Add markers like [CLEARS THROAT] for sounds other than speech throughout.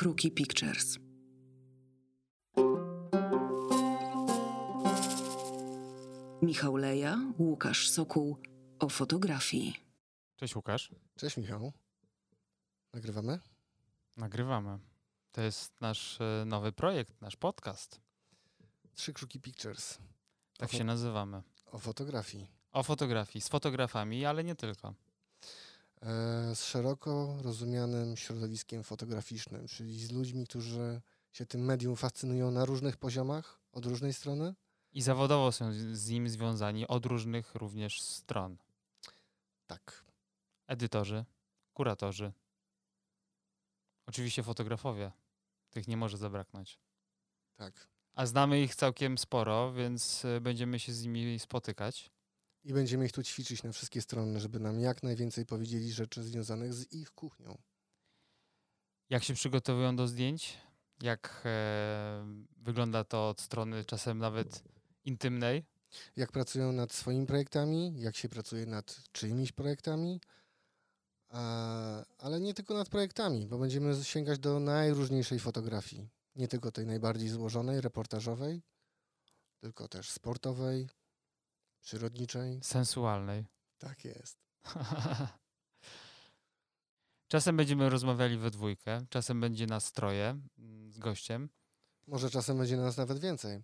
Kruki Pictures. Michał Leja, Łukasz Sokół o fotografii. Cześć Łukasz. Cześć Michał. Nagrywamy? Nagrywamy. To jest nasz e, nowy projekt, nasz podcast. Trzy Kruki Pictures. Tak O się nazywamy. O fotografii. O fotografii, z fotografami, ale nie tylko. E, z szeroko rozumianym środowiskiem fotograficznym, czyli z ludźmi, którzy się tym medium fascynują na różnych poziomach, od różnej strony. I zawodowo są z- nim związani od różnych również stron. Tak. Edytorzy, kuratorzy. Oczywiście fotografowie. Tych nie może zabraknąć. Tak. A znamy ich całkiem sporo, więc e, będziemy się z nimi spotykać. I będziemy ich tu ćwiczyć na wszystkie strony, żeby nam jak najwięcej powiedzieli rzeczy związanych z ich kuchnią. Jak się przygotowują do zdjęć? Jak e, wygląda to od strony czasem nawet intymnej? Jak pracują nad swoimi projektami, jak się pracuje nad czyimiś projektami, a, ale nie tylko nad projektami, bo będziemy sięgać do najróżniejszej fotografii. Nie tylko tej najbardziej złożonej, reportażowej, tylko też sportowej, przyrodniczej. Sensualnej. Tak jest. [LAUGHS] czasem będziemy rozmawiali we dwójkę, czasem będzie nas troje mm, z gościem. Może czasem będzie nas nawet więcej.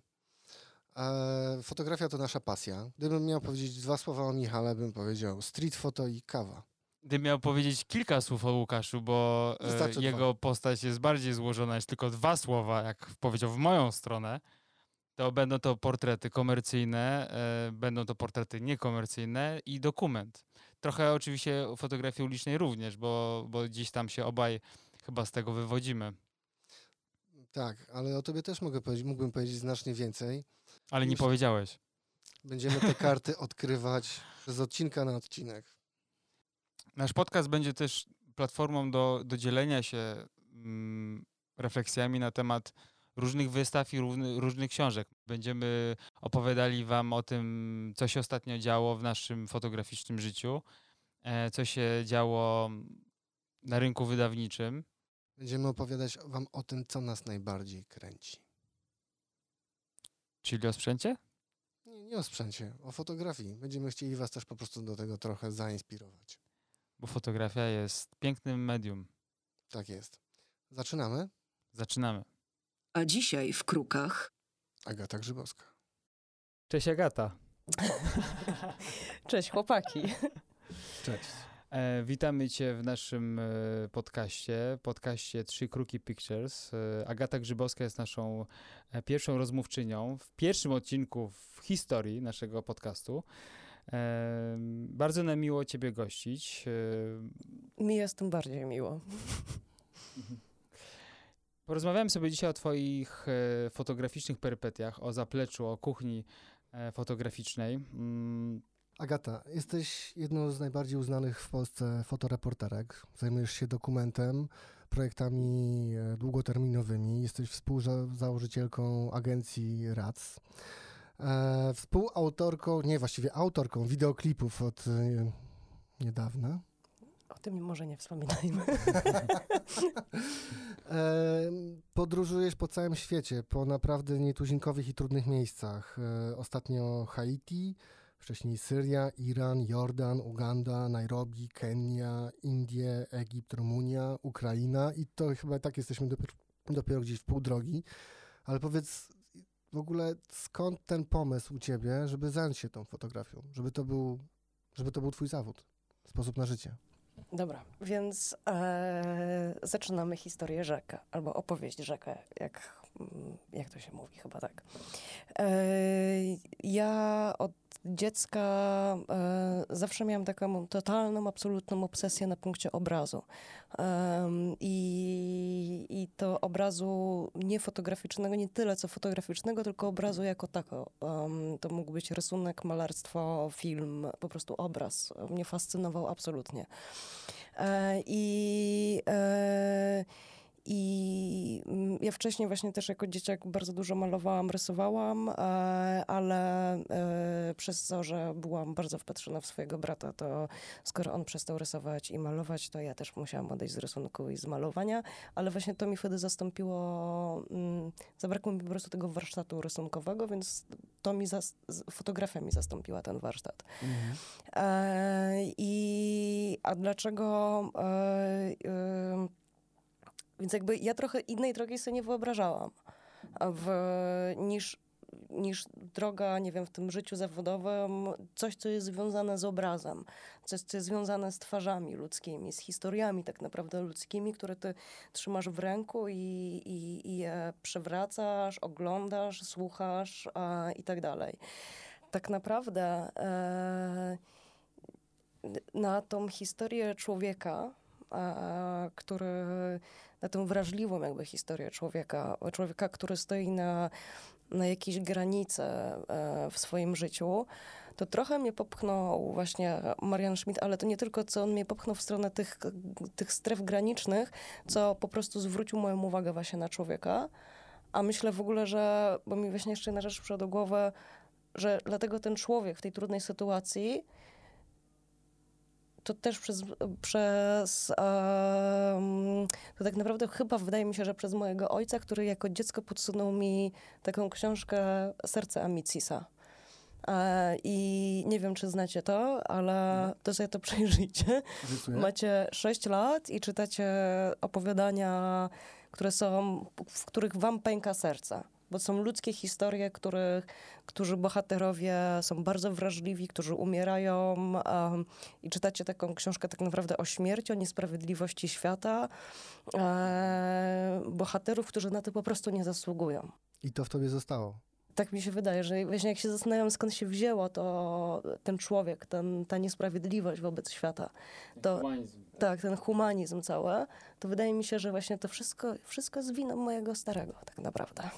E, fotografia to nasza pasja. Gdybym miał powiedzieć dwa słowa o Michale, bym powiedział street photo i kawa. Gdybym miał powiedzieć kilka słów o Łukaszu, bo e, jego postać jest bardziej złożona niż tylko dwa słowa, jak powiedział w moją stronę, to będą to portrety komercyjne, e, będą to portrety niekomercyjne i dokument. Trochę oczywiście fotografii ulicznej również, bo, bo gdzieś tam się obaj chyba z tego wywodzimy. Tak, ale o tobie też mogę powiedzieć, mógłbym powiedzieć znacznie więcej. Ale nie powiedziałeś. Będziemy te karty [LAUGHS] odkrywać z odcinka na odcinek. Nasz podcast będzie też platformą do, do dzielenia się mm, refleksjami na temat różnych wystaw i różnych książek. Będziemy opowiadali Wam o tym, co się ostatnio działo w naszym fotograficznym życiu, e, co się działo na rynku wydawniczym. Będziemy opowiadać wam o tym, co nas najbardziej kręci. Czyli o sprzęcie? Nie, nie o sprzęcie, o fotografii. Będziemy chcieli was też po prostu do tego trochę zainspirować. Bo fotografia jest pięknym medium. Tak jest. Zaczynamy. Zaczynamy. A dzisiaj w Krukach Agata Grzybowska. Cześć Agata. [LAUGHS] Cześć chłopaki. Cześć. E, witamy Cię w naszym e, podcaście, podcaście Trzy Kruki Pictures. E, Agata Grzybowska jest naszą e, pierwszą rozmówczynią w pierwszym odcinku w historii naszego podcastu. E, bardzo nam miło Ciebie gościć. E, Mi jest tym bardziej miło. Porozmawiałem sobie dzisiaj o Twoich e, fotograficznych perypetiach, o zapleczu, o kuchni e, fotograficznej. Mm, Agata, jesteś jedną z najbardziej uznanych w Polsce fotoreporterek. Zajmujesz się dokumentem, projektami e, długoterminowymi. Jesteś współzałożycielką agencji RAC. Współautorką, nie właściwie autorką wideoklipów od niedawna. O tym może nie wspominajmy. [LAUGHS] E, podróżujesz po całym świecie, po naprawdę nietuzinkowych i trudnych miejscach. E, ostatnio Haiti, wcześniej Syria, Iran, Jordan, Uganda, Nairobi, Kenia, Indie, Egipt, Rumunia, Ukraina i to chyba tak jesteśmy dopiero, dopiero gdzieś w pół drogi. Ale powiedz w ogóle skąd ten pomysł u ciebie, żeby zająć się tą fotografią, żeby to był, żeby to był twój zawód, sposób na życie. Dobra, więc e, zaczynamy historię rzeka, albo opowieść rzekę, jak, jak to się mówi, chyba tak. E, ja od dziecka e, zawsze miałam taką totalną, absolutną obsesję na punkcie obrazu. I, I to obrazu nie fotograficznego, nie tyle co fotograficznego, tylko obrazu jako tako. To mógł być rysunek, malarstwo, film, po prostu obraz. Mnie fascynował absolutnie. E, I, I mm, ja wcześniej właśnie też jako dzieciak bardzo dużo malowałam, rysowałam, e, ale e, przez to, że byłam bardzo wpatrzona w swojego brata, to skoro on przestał rysować i malować, to ja też musiałam odejść z rysunku i z malowania, ale właśnie to mi wtedy zastąpiło, mm, zabrakło mi po prostu tego warsztatu rysunkowego, więc to mi, zas- fotografia mi zastąpiła ten warsztat. E, I a dlaczego? E, e, więc jakby ja trochę innej drogi sobie nie wyobrażałam w, niż, niż droga, nie wiem, w tym życiu zawodowym, coś, co jest związane z obrazem, coś, co jest związane z twarzami ludzkimi, z historiami tak naprawdę ludzkimi, które ty trzymasz w ręku i, i, i je przewracasz, oglądasz, słuchasz a, i tak dalej. Tak naprawdę e, na tą historię człowieka, e, który, na tą wrażliwą jakby historię człowieka, człowieka, który stoi na, na jakiejś granicy e, w swoim życiu, to trochę mnie popchnął właśnie Marian Schmidt, ale to nie tylko, co on mnie popchnął w stronę tych, tych stref granicznych, co po prostu zwrócił moją uwagę właśnie na człowieka. A myślę w ogóle, że, bo mi właśnie jeszcze jedna rzecz przyszła do głowy, że dlatego ten człowiek w tej trudnej sytuacji to też przez, przez em, to tak naprawdę chyba wydaje mi się, że przez mojego ojca, który jako dziecko podsunął mi taką książkę Serce Amicisa. E, I nie wiem, czy znacie to, ale to sobie to przejrzyjcie. Macie 6 lat i czytacie opowiadania, które są, w których wam pęka serce. Bo są ludzkie historie, których, którzy bohaterowie są bardzo wrażliwi, którzy umierają um, i czytacie taką książkę tak naprawdę o śmierci, o niesprawiedliwości świata. E, bohaterów, którzy na to po prostu nie zasługują. I to w tobie zostało. Tak mi się wydaje, że właśnie jak się zastanawiam, skąd się wzięło to ten człowiek, ten, ta niesprawiedliwość wobec świata, to, tak, ten humanizm cały, to wydaje mi się, że właśnie to wszystko, wszystko z winą mojego starego, tak naprawdę.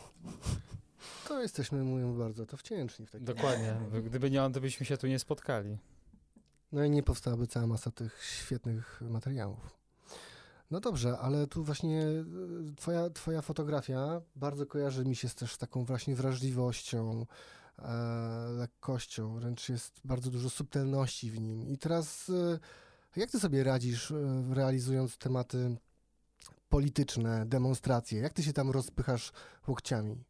To jesteśmy, mówię bardzo, to wdzięczni w takim Dokładnie. Gdyby nie on, to byśmy się tu nie spotkali. No i nie powstałaby cała masa tych świetnych materiałów. No dobrze, ale tu właśnie y, twoja, twoja fotografia bardzo kojarzy mi się z też taką właśnie wrażliwością, e, lekkością, wręcz jest bardzo dużo subtelności w nim. I teraz y, jak ty sobie radzisz, y, realizując tematy polityczne, demonstracje? Jak ty się tam rozpychasz łokciami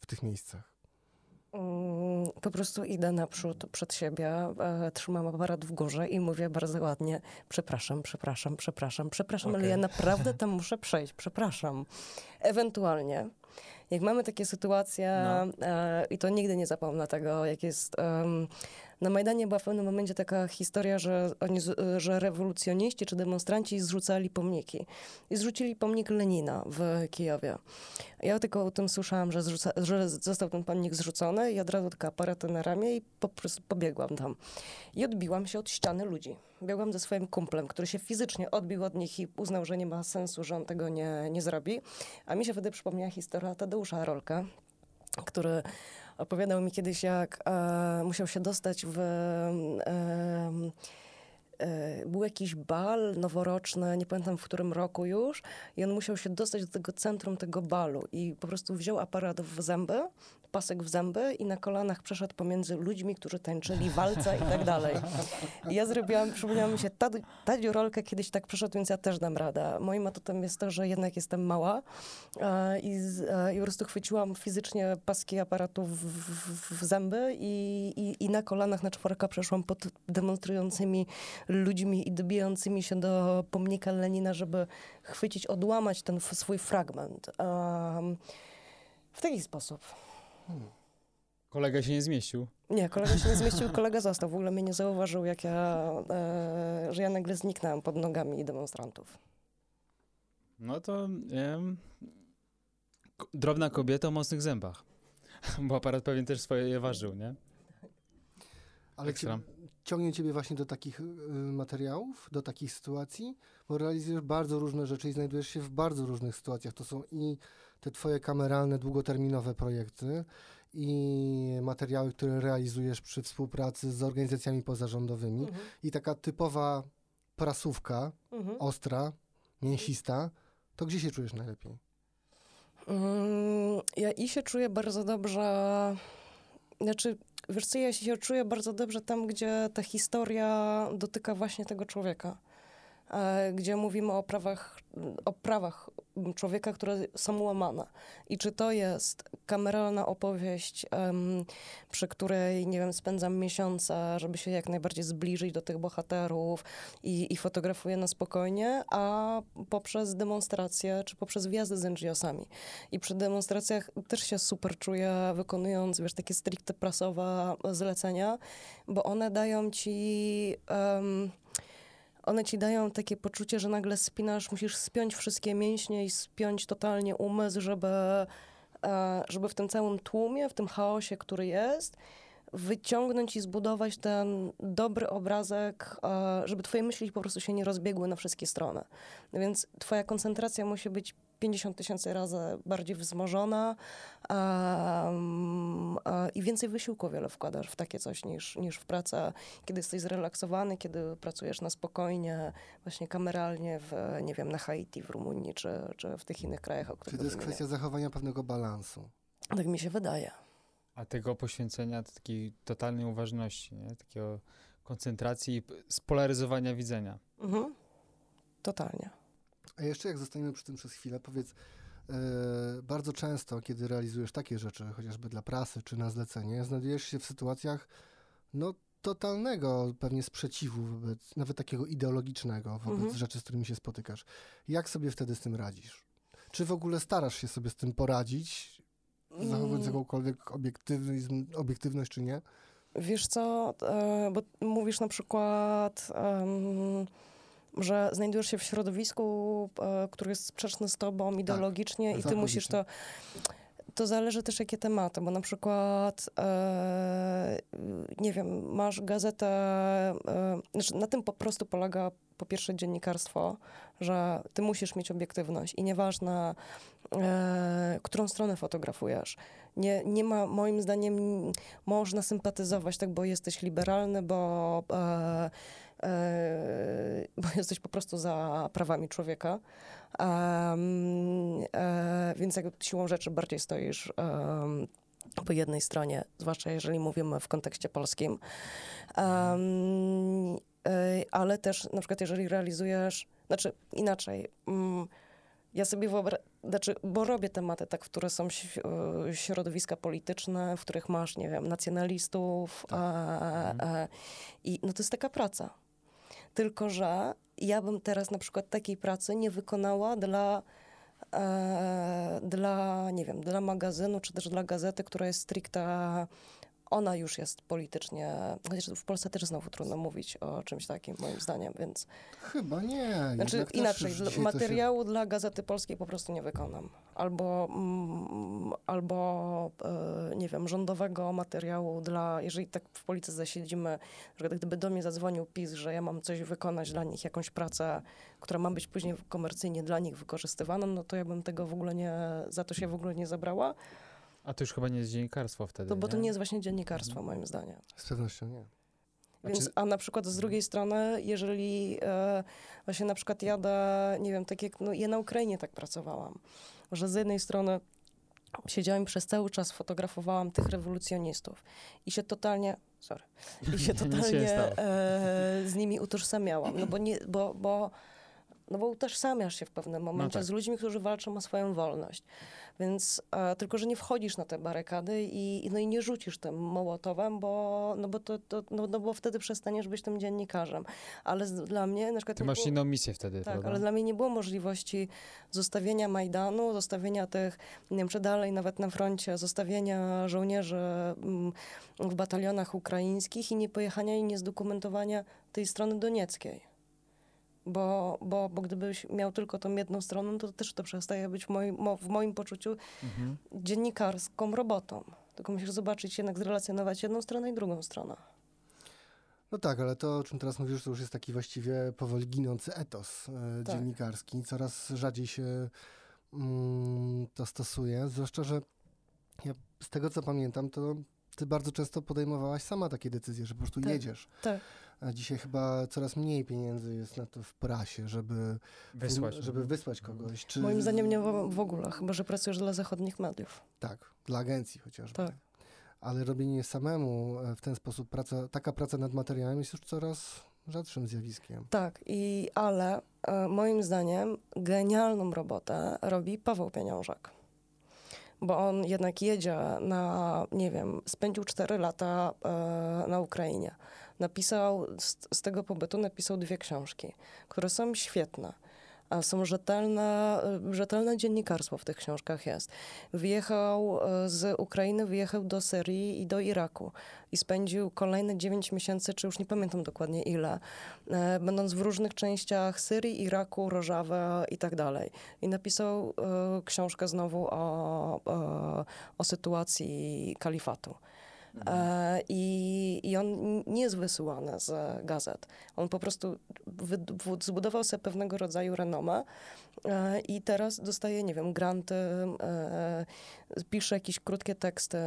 w tych miejscach? Po prostu idę naprzód przed siebie, e, trzymam aparat w górze i mówię bardzo ładnie: Przepraszam, przepraszam, przepraszam, przepraszam, ale Okej. ja naprawdę [LAUGHS] tam muszę przejść, przepraszam. Ewentualnie, jak mamy takie sytuacje, No. e, i to nigdy nie zapomnę tego, jak jest. Na Majdanie była w pewnym momencie taka historia, że, oni, że rewolucjoniści czy demonstranci zrzucali pomniki. I zrzucili pomnik Lenina w Kijowie. Ja tylko o tym słyszałam, że, zrzuca, że został ten pomnik zrzucony i od razu tylko aparaty na ramię i po prostu pobiegłam tam. I odbiłam się od ściany ludzi. Biegłam ze swoim kumplem, który się fizycznie odbił od nich i uznał, że nie ma sensu, że on tego nie, nie zrobi. A mi się wtedy przypomniała historia Tadeusza Rolka, który opowiadał mi kiedyś, jak e, musiał się dostać w... E, był jakiś bal noworoczny, nie pamiętam w którym roku już, i on musiał się dostać do tego centrum tego balu i po prostu wziął aparat w zęby, pasek w zęby i na kolanach przeszedł pomiędzy ludźmi, którzy tańczyli walce i tak dalej. Ja zrobiłam, przypomniała mi się, Tad- Tadziu Rolkę kiedyś tak przeszedł, więc ja też dam radę. Moim atutem jest to, że jednak jestem mała e, i, e, i po prostu chwyciłam fizycznie paski aparatu w, w, w zęby i, i, i na kolanach na czworaka przeszłam pod demonstrującymi ludźmi i dobijającymi się do pomnika Lenina, żeby chwycić, odłamać ten swój fragment. Em, w taki sposób. Kolega się nie zmieścił. Nie, kolega się nie zmieścił, kolega został. W ogóle mnie nie zauważył, jak ja, e, że ja nagle zniknęłam pod nogami demonstrantów. No to ko- drobna kobieta o mocnych zębach. Bo aparat pewnie też swoje je ważył, nie? Ale Ekstra. ciągnie ciebie właśnie do takich y, materiałów, do takich sytuacji, bo realizujesz bardzo różne rzeczy i znajdujesz się w bardzo różnych sytuacjach. To są i te twoje kameralne, długoterminowe projekty i materiały, które realizujesz przy współpracy z organizacjami pozarządowymi Mhm. i taka typowa prasówka, Mhm. ostra, mięsista, to gdzie się czujesz najlepiej? Mm, Ja i się czuję bardzo dobrze. Znaczy, wiesz co, ja się czuję bardzo dobrze tam, gdzie ta historia dotyka właśnie tego człowieka. E, Gdzie mówimy o prawach, o prawach człowieka, które są łamane. I czy to jest kameralna opowieść, em, przy której, nie wiem, spędzam miesiące, żeby się jak najbardziej zbliżyć do tych bohaterów i, i fotografuję na spokojnie, a poprzez demonstracje, czy poprzez wjazdy z NGO-sami. I przy demonstracjach też się super czuję, wykonując, wiesz, takie stricte prasowe zlecenia, bo one dają ci... em, one ci dają takie poczucie, że nagle spinasz, musisz spiąć wszystkie mięśnie i spiąć totalnie umysł, żeby, e, żeby w tym całym tłumie, w tym chaosie, który jest, wyciągnąć i zbudować ten dobry obrazek, e, żeby twoje myśli po prostu się nie rozbiegły na wszystkie strony. Więc twoja koncentracja musi być 50 tysięcy razy bardziej wzmożona em, e, i więcej wysiłku wiele wkładasz w takie coś niż, niż w pracę, kiedy jesteś zrelaksowany, kiedy pracujesz na spokojnie, właśnie kameralnie w, nie wiem, na Haiti, w Rumunii czy, czy w tych innych krajach, o których to jest wymienię. kwestia zachowania pewnego balansu. Tak mi się wydaje. A tego poświęcenia, takiej totalnej uważności, nie? takiego koncentracji i spolaryzowania widzenia. Mhm. Totalnie. A jeszcze jak zostaniemy przy tym przez chwilę, powiedz, e, bardzo często, kiedy realizujesz takie rzeczy, chociażby dla prasy czy na zlecenie, znajdujesz się w sytuacjach no, totalnego pewnie sprzeciwu wobec, nawet takiego ideologicznego wobec Mhm. rzeczy, z którymi się spotykasz. Jak sobie wtedy z tym radzisz? Czy w ogóle starasz się sobie z tym poradzić, zachowując Mm. jakąkolwiek obiektywizm, obiektywność, czy nie? Wiesz co, e, bo mówisz na przykład, em, że znajdujesz się w środowisku, e, które jest sprzeczne z tobą ideologicznie i ty musisz to... To zależy też jakie tematy, bo na przykład, e, nie wiem, masz gazetę, e, znaczy na tym po prostu polega po pierwsze dziennikarstwo, że ty musisz mieć obiektywność i nieważne, e, którą stronę fotografujesz. Nie, nie ma, moim zdaniem, można sympatyzować, tak, bo jesteś liberalny, bo, e, bo jesteś po prostu za prawami człowieka. Em, e, więc jak siłą rzeczy bardziej stoisz po jednej stronie, zwłaszcza jeżeli mówimy w kontekście polskim. Em, e, ale też na przykład jeżeli realizujesz, znaczy inaczej, mm, ja sobie wyobrażam, znaczy, bo robię tematy, tak, które są e, środowiska polityczne, w których masz, nie wiem, nacjonalistów e, e, i no to jest taka praca. Tylko, że ja bym teraz na przykład takiej pracy nie wykonała dla, e, dla, nie wiem, dla magazynu, czy też dla gazety, która jest stricte, ona już jest politycznie, chociaż w Polsce też znowu trudno mówić o czymś takim, moim zdaniem, więc Chyba nie. znaczy inaczej, to się- materiału dla Gazety Polskiej po prostu nie wykonam. Albo, mm, albo e, nie wiem, rządowego materiału dla, jeżeli tak w polityce zasiedzimy, przykład gdyby do mnie zadzwonił PiS, że ja mam coś wykonać dla nich, jakąś pracę, która ma być później komercyjnie dla nich wykorzystywana, no to ja bym tego w ogóle nie, za to się w ogóle nie zabrała, A to już chyba nie jest dziennikarstwo wtedy, to, bo to nie jest właśnie dziennikarstwo moim zdaniem. Z pewnością nie. Więc, Znaczy- a na przykład z drugiej strony, jeżeli e, właśnie na przykład jadę, nie wiem, tak jak no, ja na Ukrainie tak pracowałam, że z jednej strony siedziałam i przez cały czas fotografowałam tych rewolucjonistów i się totalnie, sorry, [LAUGHS] i się nie totalnie e, z nimi utożsamiałam, no bo nie, bo, bo no bo utożsamiasz się w pewnym momencie tak. z ludźmi, którzy walczą o swoją wolność. Więc e, tylko, że nie wchodzisz na te barykady i, no i nie rzucisz tym mołotowem, bo, no bo, to, to, no, no bo wtedy przestaniesz być tym dziennikarzem. Ale z, dla mnie na przykład... Ty masz było- inną misję wtedy, tak, prawda? ale dla mnie nie było możliwości zostawienia Majdanu, zostawienia tych, nie wiem, czy dalej nawet na froncie, zostawienia żołnierzy mm, w batalionach ukraińskich i nie pojechania i nie zdokumentowania tej strony donieckiej. Bo, bo, bo gdybyś miał tylko tą jedną stronę, to też to przestaje być w moim, mo- w moim poczuciu Mhm. dziennikarską robotą. Tylko musisz zobaczyć, jednak zrelacjonować jedną stronę i drugą stronę. No tak, ale to, o czym teraz mówisz, to już jest taki właściwie powoli ginący etos e, Tak. dziennikarski. Coraz rzadziej się mm, to stosuje. Zwłaszcza, że ja z tego co pamiętam, to ty bardzo często podejmowałaś sama takie decyzje, że po prostu Tak. jedziesz. Tak. A dzisiaj chyba coraz mniej pieniędzy jest na to w prasie, żeby Wysłać. żeby wysłać kogoś. Czy Moim zdaniem nie w w ogóle, chyba że pracujesz dla zachodnich mediów. Tak, dla agencji chociażby. Tak. Ale robienie samemu e, w ten sposób, praca, taka praca nad materiałem jest już coraz rzadszym zjawiskiem. Tak, i ale e, moim zdaniem genialną robotę robi Paweł Pieniążek. Bo on jednak jedzie na, nie wiem, spędził 4 lata e, na Ukrainie. Napisał, z, z tego pobytu napisał dwie książki, które są świetne. A są rzetelne, rzetelne dziennikarstwo w tych książkach jest. Wyjechał e, z Ukrainy, wyjechał do Syrii i do Iraku i spędził kolejne 9 miesięcy, czy już nie pamiętam dokładnie ile, e, będąc w różnych częściach Syrii, Iraku, Rożawa i tak dalej. I napisał e, książkę znowu o, e, o sytuacji kalifatu. E, I, I on nie jest wysyłany z gazet. On po prostu zbudował sobie pewnego rodzaju renomę e, i teraz dostaje, nie wiem, granty, e, pisze jakieś krótkie teksty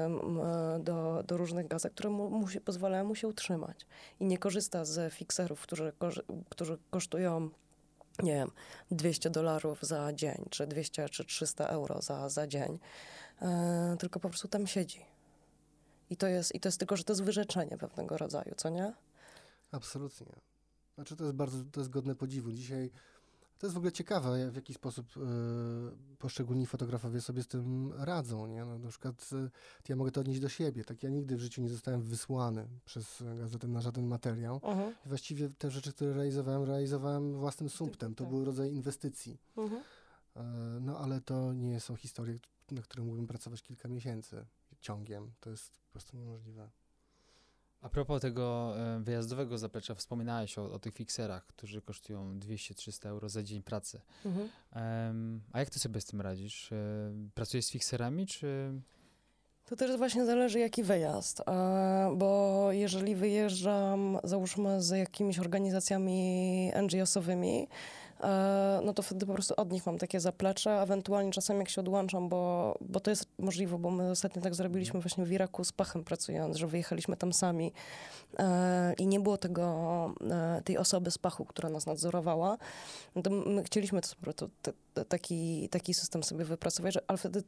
do, do różnych gazet, które mu, musi, pozwalają mu się utrzymać. I nie korzysta z fikserów, którzy, którzy kosztują nie wiem, 200 dolarów za dzień, czy 200 czy 300 euro za, za dzień, tylko po prostu tam siedzi. I to, jest, I to jest tylko, że to jest wyrzeczenie pewnego rodzaju, co nie? Absolutnie. Znaczy to jest bardzo, to jest godne podziwu. Dzisiaj to jest w ogóle ciekawe, w jaki sposób e, poszczególni fotografowie sobie z tym radzą, nie? No, na przykład e, ja mogę to odnieść do siebie, tak ja nigdy w życiu nie zostałem wysłany przez gazetę na żaden materiał. Mhm. I właściwie te rzeczy, które realizowałem, realizowałem własnym sumptem. To tak. był rodzaj inwestycji. Mhm. E, No ale to nie są historie, na które mógłbym pracować kilka miesięcy ciągiem. To jest po prostu niemożliwe. A propos tego e, wyjazdowego zaplecza, wspominałeś o, o tych fikserach, którzy kosztują 200-300 euro za dzień pracy. Mhm. Em, a jak ty sobie z tym radzisz? E, Pracujesz z fikserami, czy... To też właśnie zależy, jaki wyjazd. E, Bo jeżeli wyjeżdżam, załóżmy, z jakimiś organizacjami NGO-sowymi, no to wtedy po prostu od nich mam takie zaplecze, ewentualnie czasem jak się odłączam, bo, bo to jest możliwe, bo my ostatnio tak zrobiliśmy właśnie w Iraku z Pachem pracując, że wyjechaliśmy tam sami e, i nie było tego, e, tej osoby z Pachu, która nas nadzorowała, no to my chcieliśmy to, te- te- taki, taki system sobie wypracować, że, ale wtedy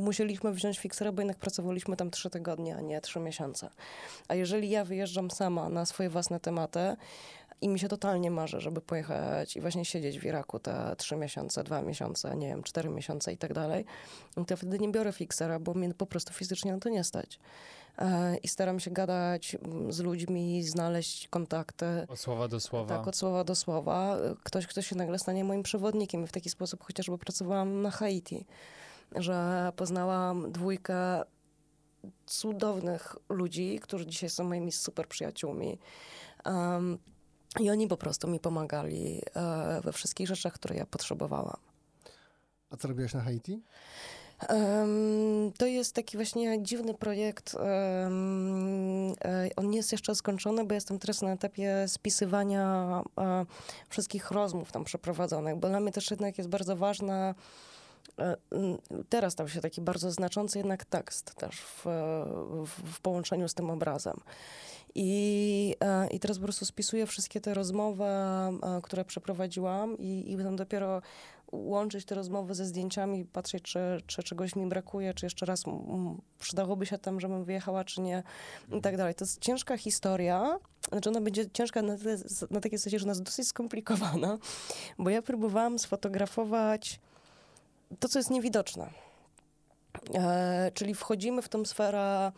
musieliśmy wziąć fiksera, bo jednak pracowaliśmy tam trzy tygodnie, a nie trzy miesiące. A jeżeli ja wyjeżdżam sama na swoje własne tematy i mi się totalnie marzy, żeby pojechać i właśnie siedzieć w Iraku te trzy miesiące, dwa miesiące, nie wiem, cztery miesiące i tak dalej, no to wtedy nie biorę fiksera, bo mnie po prostu fizycznie na to nie stać. E, I staram się gadać mm, z ludźmi, znaleźć kontakty. Od słowa do słowa. Tak, od słowa do słowa. Ktoś, kto się nagle stanie moim przewodnikiem. I w taki sposób chociażby pracowałam na Haiti, że poznałam dwójkę cudownych ludzi, którzy dzisiaj są moimi super przyjaciółmi. Um, I oni po prostu mi pomagali e, we wszystkich rzeczach, które ja potrzebowałam. A co robiłaś na Haiti? Em, to jest taki właśnie dziwny projekt. e, on nie jest jeszcze skończony, bo jestem teraz na etapie spisywania e, wszystkich rozmów tam przeprowadzonych, bo dla mnie też jednak jest bardzo ważne. m, Teraz stał się taki bardzo znaczący jednak tekst też w, w, w połączeniu z tym obrazem. I, e, I teraz po prostu spisuję wszystkie te rozmowy, e, które przeprowadziłam i, i będę dopiero łączyć te rozmowy ze zdjęciami, patrzeć, czy, czy czegoś mi brakuje, czy jeszcze raz przydałoby się tam, żebym wyjechała, czy nie i tak dalej. To jest ciężka historia, znaczy ona będzie ciężka na, tyle, na takiej zasadzie, że ona jest dosyć skomplikowana, bo ja próbowałam sfotografować to, co jest niewidoczne. E, czyli wchodzimy w tą sferę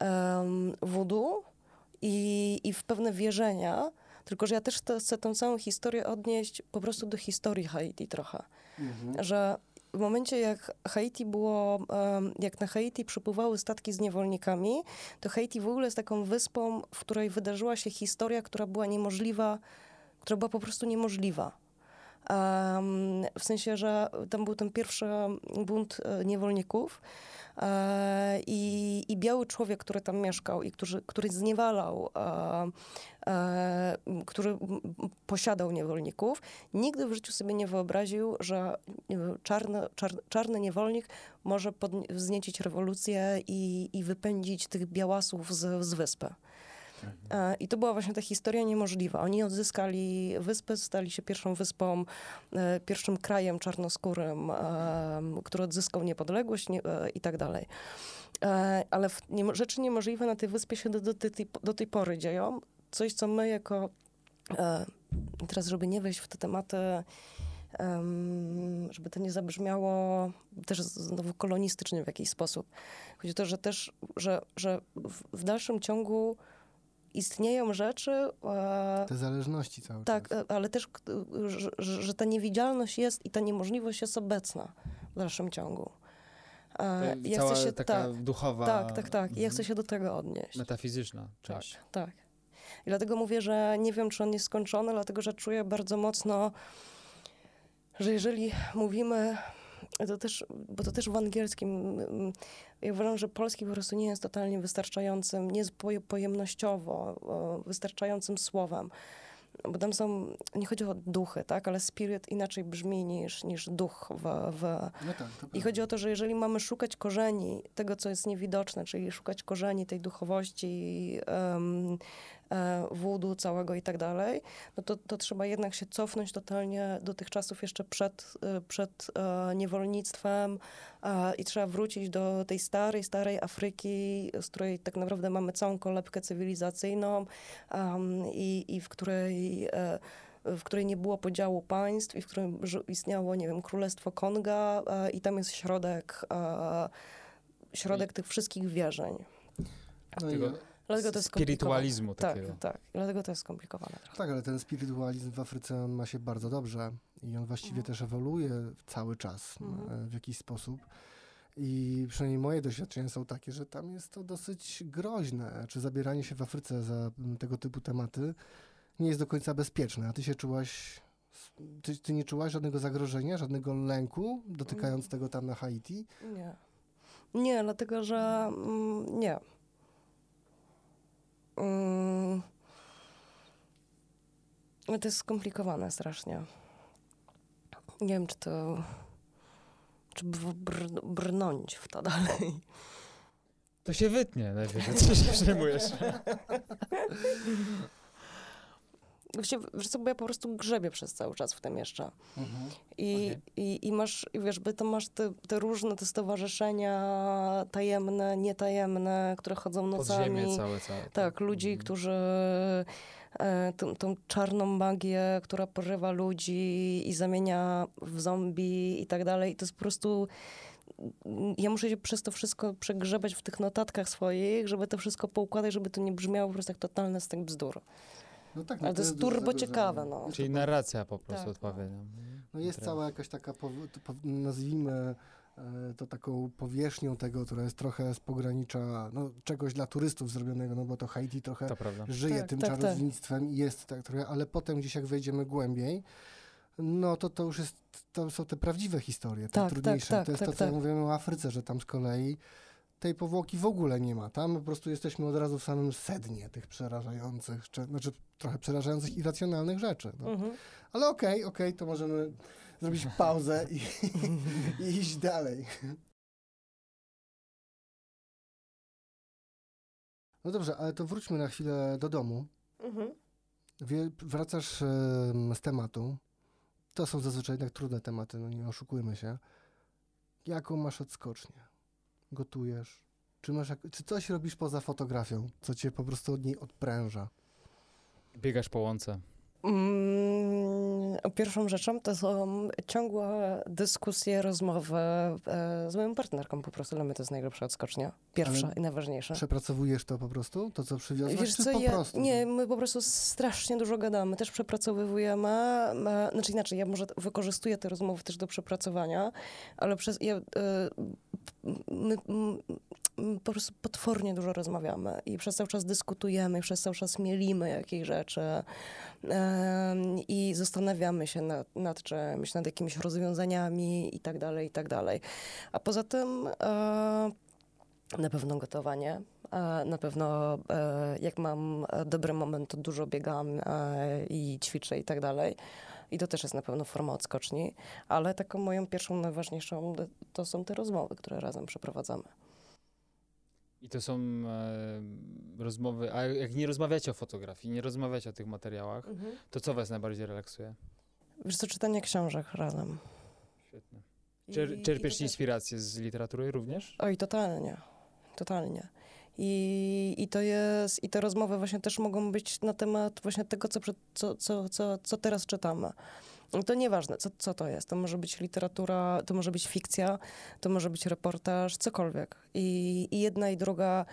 um, voodoo i, i w pewne wierzenia, tylko że ja też te- chcę tę całą historię odnieść po prostu do historii Haiti trochę. Że w momencie, jak Haiti było, jak na Haiti przypływały statki z niewolnikami, to Haiti w ogóle jest taką wyspą, w której wydarzyła się historia, która była niemożliwa, która była po prostu niemożliwa. W sensie, że tam był ten pierwszy bunt e, niewolników e, i, i biały człowiek, który tam mieszkał i który, który zniewalał, e, który posiadał niewolników, nigdy w życiu sobie nie wyobraził, że czarny, czar, czarny niewolnik może podnie- wzniecić rewolucję i, i wypędzić tych białasów z, z wyspy. E, I to była właśnie ta historia niemożliwa. Oni odzyskali wyspę, stali się pierwszą wyspą, e, pierwszym krajem czarnoskórym, e, który odzyskał niepodległość nie, i tak dalej. Ale rzeczy niemożliwe na tej wyspie się do, do, do tej pory dzieją. Coś, co my jako... Teraz, żeby nie wejść w te tematy em, żeby to nie zabrzmiało też znowu kolonistycznie w jakiś sposób. Chodzi o to, że też, że, że w, w dalszym ciągu istnieją rzeczy, e, Te zależności cały tak, czas. e, ale też, k- że, że, ta niewidzialność jest i ta niemożliwość jest obecna w dalszym ciągu. E, ja Cała chcę się, taka tak, duchowa, tak, tak, tak. I ja chcę się do tego odnieść. metafizyczna Tak, część. tak. I dlatego mówię, że nie wiem, czy on jest skończony, dlatego że czuję bardzo mocno, że jeżeli mówimy, to też, bo to też w angielskim, mm, ja uważam, że polski po prostu nie jest totalnie wystarczającym, nie jest poje- pojemnościowo wystarczającym słowem. Bo tam są, nie chodzi o duchy, tak, ale spirit inaczej brzmi niż, niż duch w, w, No tak, i chodzi o to, że jeżeli mamy szukać korzeni tego, co jest niewidoczne, czyli szukać korzeni tej duchowości, um, wódu całego i tak dalej, no to, to trzeba jednak się cofnąć totalnie do tych czasów jeszcze przed, e, przed e, niewolnictwem e, i trzeba wrócić do tej starej, starej Afryki, z której tak naprawdę mamy całą kolebkę cywilizacyjną i, i w której... E, w której nie było podziału państw i w którym istniało, nie wiem, Królestwo Konga e, i tam jest środek, e, środek tych wszystkich wierzeń. No i, Dlatego to jest Spirytualizmu skomplikowane. takiego. Tak, tak. Dlatego to jest skomplikowane trochę. tak, ale ten spirytualizm w Afryce on ma się bardzo dobrze i on właściwie też ewoluuje cały czas Mhm. e, w jakiś sposób. I przynajmniej moje doświadczenia są takie, że tam jest to dosyć groźne. Czy zabieranie się w Afryce za tego typu tematy nie jest do końca bezpieczne. A ty się czułaś, ty, ty nie czułaś żadnego zagrożenia, żadnego lęku dotykając tego tam na Haiti? Nie. Nie, dlatego że mm, nie. No to jest skomplikowane strasznie. Nie wiem, czy to... Czy br- br- brnąć w to dalej. To się wytnie najwyżej, co się przejmujesz. [LAUGHS] Właściwie, wiesz co, bo ja po prostu grzebię przez cały czas w tym jeszcze. I, Okej. i, i masz, i wiesz, by to masz te, te różne te stowarzyszenia tajemne, nietajemne, które chodzą nocami. Podziemie całe, całe. Tak, ludzi, Mhm. którzy e, tą, tą czarną magię, która porywa ludzi i zamienia w zombie i tak dalej. I to jest po prostu... Ja muszę się przez to wszystko przegrzebać w tych notatkach swoich, żeby to wszystko poukładać, żeby to nie brzmiało po prostu jak totalny stek bzdur. No tak, Ale to jest turbo ciekawe, no. Czyli narracja po prostu Tak, odpowiednia. No jest cała jakaś taka, nazwijmy e, to taką powierzchnią tego, która jest trochę z pogranicza no, czegoś dla turystów zrobionego, no bo to Haiti trochę To żyje Tak, tym tak, tak. czarodziejstwem i jest tak trochę, ale potem gdzieś jak wejdziemy głębiej, no to to już jest, to są te prawdziwe historie, te Tak, tak, trudniejsze. tak, to jest tak, to, co tak. mówimy o Afryce, że tam z kolei tej powłoki w ogóle nie ma. Tam po prostu jesteśmy od razu w samym sednie tych przerażających, czy, znaczy trochę przerażających, irracjonalnych rzeczy. No. Mhm. Ale okej, okej, to możemy zrobić pauzę i, i iść dalej. No dobrze, ale to wróćmy na chwilę do domu. Mhm. Wie, wracasz em, z tematu. To są zazwyczaj jednak trudne tematy, no nie oszukujmy się. Jaką masz odskocznię? Gotujesz? Czy, masz, czy coś robisz poza fotografią, co cię po prostu od niej odpręża? Biegasz po łące. Mm, Pierwszą rzeczą to są ciągłe dyskusje, rozmowy e, z moją partnerką po prostu. Dla mnie to jest najlepsza odskocznia. Pierwsza Ale i najważniejsza. Przepracowujesz to po prostu? To, co przywiozłaś? Wiesz co, po ja, prostu? nie, my po prostu strasznie dużo gadamy, też przepracowujemy, znaczy inaczej, ja może wykorzystuję te rozmowy też do przepracowania, ale przez, ja, e, my, mm, po prostu potwornie dużo rozmawiamy i przez cały czas dyskutujemy, i przez cały czas mielimy jakieś rzeczy i zastanawiamy się nad, nad czymś, nad jakimiś rozwiązaniami i tak dalej, i tak dalej. A poza tym e, na pewno gotowanie. E, Na pewno e, jak mam dobry moment, to dużo biegam i ćwiczę i tak dalej. I to też jest na pewno forma odskoczni, ale taką moją pierwszą, najważniejszą to są te rozmowy, które razem przeprowadzamy. I to są e, rozmowy, a jak nie rozmawiacie o fotografii, nie rozmawiacie o tych materiałach, to co was najbardziej relaksuje? Wiesz co, czytanie książek razem. Świetnie. Czer, I- i czerpiesz to też- inspirację z literatury również? Oj, totalnie. Totalnie. I, I to jest, i te rozmowy właśnie też mogą być na temat właśnie tego, co, przed, co, co, co, co teraz czytamy. To nieważne, co, co to jest. To może być literatura, to może być fikcja, to może być reportaż, cokolwiek. I, i jedna i druga.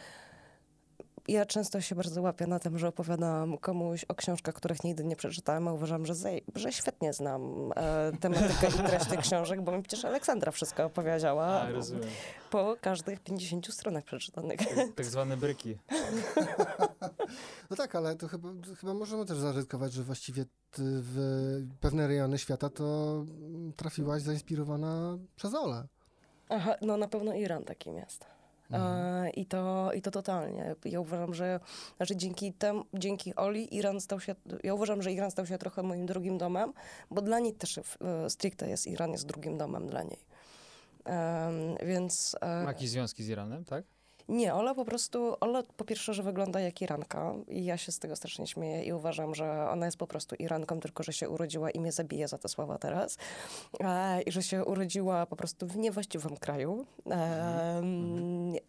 Ja często się bardzo łapię na tym, że opowiadam komuś o książkach, których nigdy nie przeczytałem, a uważam, że, zej, że świetnie znam e, tematykę i treść tych książek, bo mi przecież Aleksandra wszystko opowiedziała A, rozumiem. po każdych 50 stronach przeczytanych. Tak, zwane bryki. No tak, ale to chyba, chyba możemy też zaryzykować, że właściwie w pewne rejony świata to trafiłaś zainspirowana przez Olę. Aha, no na pewno Iran takim jest. Mhm. E, I, to, I to totalnie. Ja uważam, że znaczy dzięki tem, dzięki Oli Iran stał się, ja uważam, że Iran stał się trochę moim drugim domem, bo dla niej też e, stricte jest Iran jest drugim domem dla niej. Więc e, Ma jakieś związki z Iranem, tak? Nie, Ola po prostu, Ola po pierwsze, że wygląda jak Iranka i ja się z tego strasznie śmieję i uważam, że ona jest po prostu Iranką, tylko że się urodziła i mnie zabije za te słowa teraz. E, I że się urodziła po prostu w niewłaściwym kraju. E,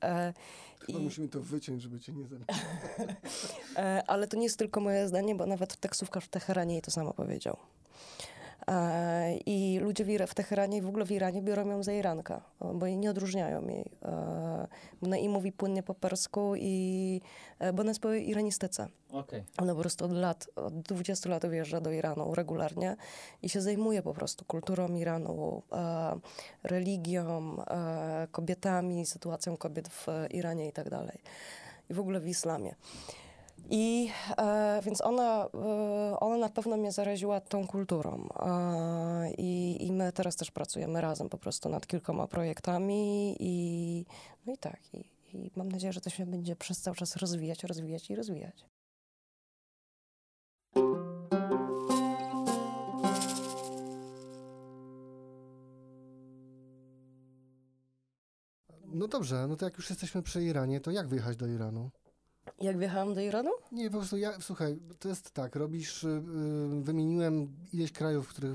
e, Chyba i- musimy to wyciąć, żeby cię nie zabić. [LAUGHS] E, Ale to nie jest tylko moje zdanie, bo nawet taksówkarz w Teheranie jej to samo powiedział. E, I ludzie w, w Teheranie i w ogóle w Iranie biorą ją za Irankę, bo jej nie odróżniają jej. E, Ona i mówi płynnie po persku, i, e, bo ona jest po iranistyce. Okej. Ona po prostu od lat, od 20 lat wyjeżdża do Iranu regularnie i się zajmuje po prostu kulturą Iranu, religią, kobietami, sytuacją kobiet w Iranie i tak dalej. I w ogóle w islamie. I e, więc ona, e, ona na pewno mnie zaraziła tą kulturą. E, i, I my teraz też pracujemy razem po prostu nad kilkoma projektami i no i tak. I, i mam nadzieję, że to się będzie przez cały czas rozwijać, rozwijać i rozwijać. No dobrze, no to jak już jesteśmy przy Iranie, to jak wyjechać do Iranu? Jak wjechałam do Iranu? Nie, po prostu ja, słuchaj, to jest tak, robisz, y, y, wymieniłem ileś krajów, których,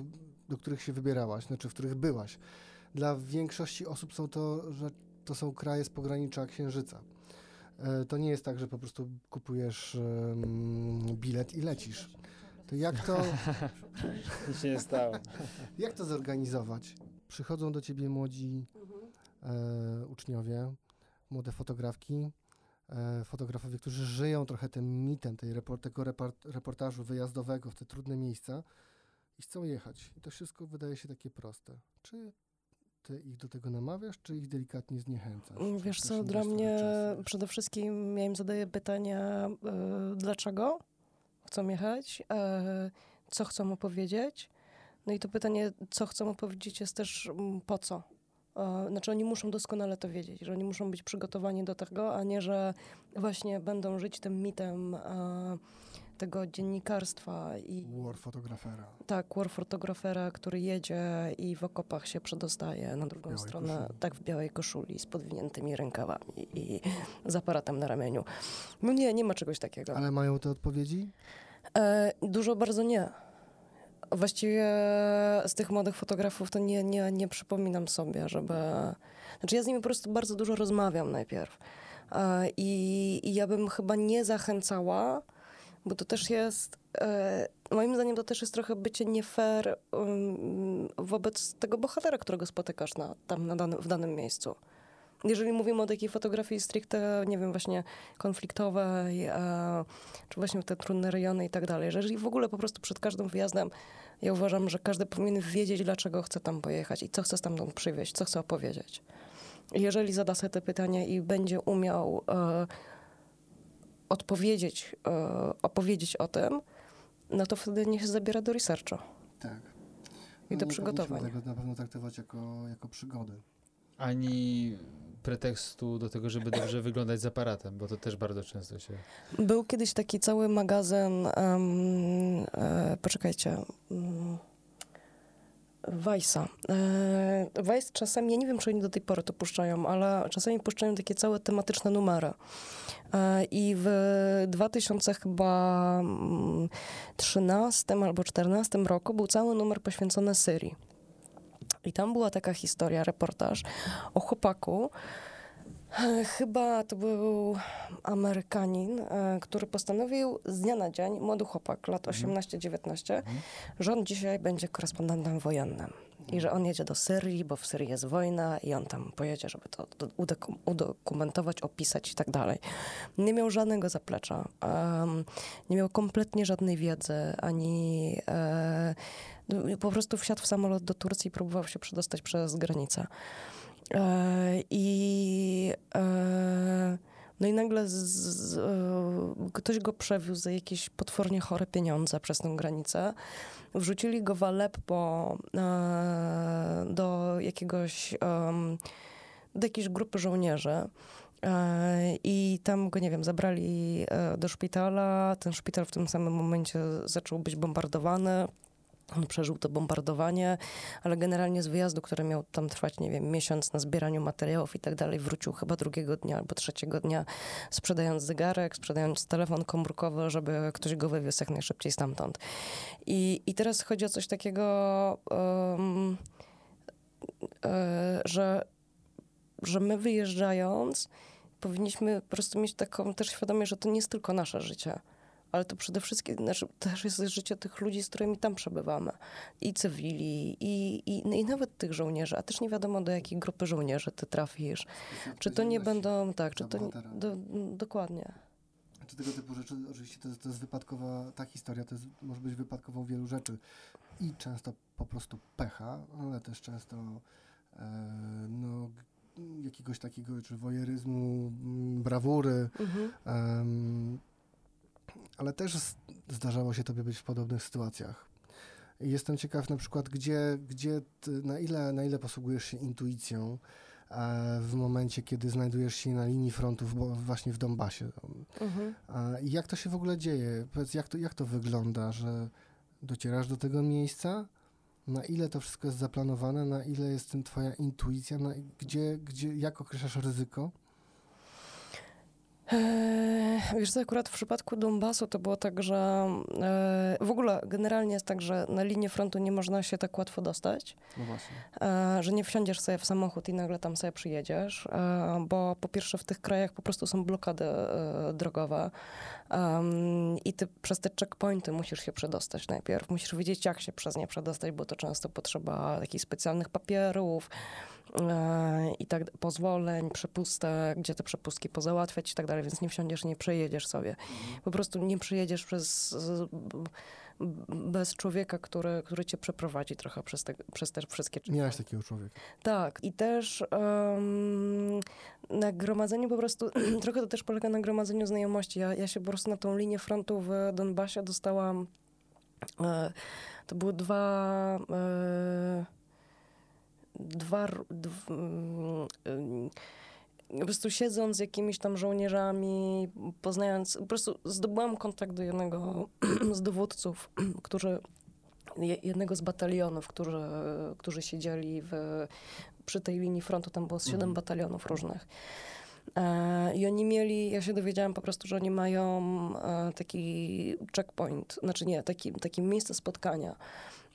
do których się wybierałaś, znaczy w których byłaś. Dla większości osób są to, że to są kraje z pogranicza Księżyca. E, To nie jest tak, że po prostu kupujesz em, bilet i lecisz. To jak to, [LAUGHS] Nic się nie stało. jak to zorganizować? Przychodzą do ciebie młodzi e, uczniowie, młode fotografki, fotografowie, którzy żyją trochę tym mitem tej report, tego report, reportażu wyjazdowego w te trudne miejsca i chcą jechać. I to wszystko wydaje się takie proste. Czy ty ich do tego namawiasz, czy ich delikatnie zniechęcasz? Czy Wiesz co, dla mnie przede wszystkim ja im zadaję pytania, y, dlaczego chcą jechać, e, co chcą opowiedzieć. No i to pytanie, co chcą opowiedzieć, jest też mm, po co. Znaczy oni muszą doskonale to wiedzieć, że oni muszą być przygotowani do tego, a nie, że właśnie będą żyć tym mitem e, tego dziennikarstwa i War fotografera. tak, war fotografera, który jedzie i w okopach się przedostaje na drugą stronę, koszuli. tak w białej koszuli z podwiniętymi rękawami i z aparatem na ramieniu. No nie, nie ma czegoś takiego. Ale mają te odpowiedzi? E, dużo bardzo nie. Właściwie z tych młodych fotografów to nie, nie, nie przypominam sobie, żeby... Znaczy ja z nimi po prostu bardzo dużo rozmawiam najpierw. E, I, I ja bym chyba nie zachęcała, bo to też jest... E, moim zdaniem to też jest trochę bycie nie fair um, wobec tego bohatera, którego spotykasz na, tam na danym, w danym miejscu. Jeżeli mówimy o takiej fotografii stricte, nie wiem, właśnie konfliktowej, e, czy właśnie w te trudne rejony i tak dalej, że jeżeli w ogóle po prostu przed każdym wyjazdem ja uważam, że każdy powinien wiedzieć, dlaczego chce tam pojechać i co chce stamtąd przywieźć, co chce opowiedzieć. jeżeli zada sobie te pytania i będzie umiał e, odpowiedzieć, e, opowiedzieć o tym, no to wtedy niech się zabiera do researchu. Tak. I do nie przygotowań. tego na pewno traktować jako, jako przygodę. Ani pretekstu do tego, żeby dobrze wyglądać z aparatem, bo to też bardzo często się... Był kiedyś taki cały magazyn, em, e, poczekajcie, um, Weissa. E, Weiss czasami, ja nie wiem, czy oni do tej pory to puszczają, ale czasami puszczają takie całe tematyczne numery. E, I w 2013 albo 2014 roku był cały numer poświęcony Syrii. I tam była taka historia, reportaż o chłopaku, e, Chyba to był Amerykanin, e, który postanowił z dnia na dzień, młody chłopak, lat 18-19, że on dzisiaj będzie korespondentem wojennym. I że on jedzie do Syrii, bo w Syrii jest wojna i on tam pojedzie, żeby to do- udoku- udokumentować, opisać i tak dalej. Nie miał żadnego zaplecza. em, nie miał kompletnie żadnej wiedzy, ani e, po prostu wsiadł w samolot do Turcji i próbował się przedostać przez granicę. E, I e, no i nagle z, z, e, ktoś go przewiózł za jakieś potwornie chore pieniądze przez tę granicę. Wrzucili go w Aleppo do jakiegoś, do jakiejś grupy żołnierzy. I tam go, nie wiem, zabrali do szpitala. Ten szpital w tym samym momencie zaczął być bombardowany. On przeżył to bombardowanie, ale generalnie z wyjazdu, który miał tam trwać, nie wiem, miesiąc na zbieraniu materiałów i tak dalej, wrócił chyba drugiego dnia albo trzeciego dnia, sprzedając zegarek, sprzedając telefon komórkowy, żeby ktoś go wywiózł jak najszybciej stamtąd. I, i teraz chodzi o coś takiego, e, że, że my wyjeżdżając, powinniśmy po prostu mieć taką też świadomość, że to nie jest tylko nasze życie ale to przede wszystkim znaczy, też jest życie tych ludzi, z którymi tam przebywamy. I cywili, i, i, no i nawet tych żołnierzy, a też nie wiadomo do jakiej grupy żołnierzy ty trafisz. Czy to nie będą, tak, czy to nie, do, dokładnie. Czy tego typu rzeczy, oczywiście to jest, to jest wypadkowa, ta historia to jest, może być wypadkową wielu rzeczy i często po prostu pecha, ale też często e, no, jakiegoś takiego czy wojeryzmu, brawury, Mhm. em, ale też zdarzało się tobie być w podobnych sytuacjach. Jestem ciekaw na przykład, gdzie, gdzie na, ile, na ile posługujesz się intuicją e, w momencie, kiedy znajdujesz się na linii frontu w, właśnie w Donbasie. Mhm. Jak to się w ogóle dzieje? Powiedz, jak to, jak to wygląda, że docierasz do tego miejsca? Na ile to wszystko jest zaplanowane? Na ile jest tym twoja intuicja? Na, gdzie, gdzie, jak określasz ryzyko? Eee, Wiesz co, akurat w przypadku Donbasu to było tak, że e, w ogóle generalnie jest tak, że na linię frontu nie można się tak łatwo dostać, No właśnie. e, że nie wsiądziesz sobie w samochód i nagle tam sobie przyjedziesz, bo po pierwsze w tych krajach po prostu są blokady drogowe i ty przez te checkpointy musisz się przedostać najpierw. Musisz wiedzieć, jak się przez nie przedostać, bo to często potrzeba jakichś specjalnych papierów, i tak pozwoleń, przepustek, gdzie te przepustki pozałatwiać i tak dalej, więc nie wsiądziesz, nie przejedziesz sobie. Po prostu nie przejedziesz przez, bez człowieka, który, który cię przeprowadzi trochę przez te, przez te wszystkie Miałeś takiego człowieka. tak, i też um, na gromadzeniu po prostu, [CLEARS THROAT] trochę to też polega na gromadzeniu znajomości. Ja, ja się po prostu na tą linię frontu w Donbasie dostałam, e, to były dwa, e, dwa, mm, po prostu siedząc z jakimiś tam żołnierzami, poznając, po prostu zdobyłam kontakt do jednego [CLEARS THROAT] z dowódców, [CLEARS THROAT] którzy je- jednego z batalionów, którzy, którzy siedzieli w, przy tej linii frontu, tam było siedem Mhm. batalionów różnych. E, I oni mieli, ja się dowiedziałam po prostu, że oni mają e, taki checkpoint, znaczy nie, taki, takie miejsce spotkania,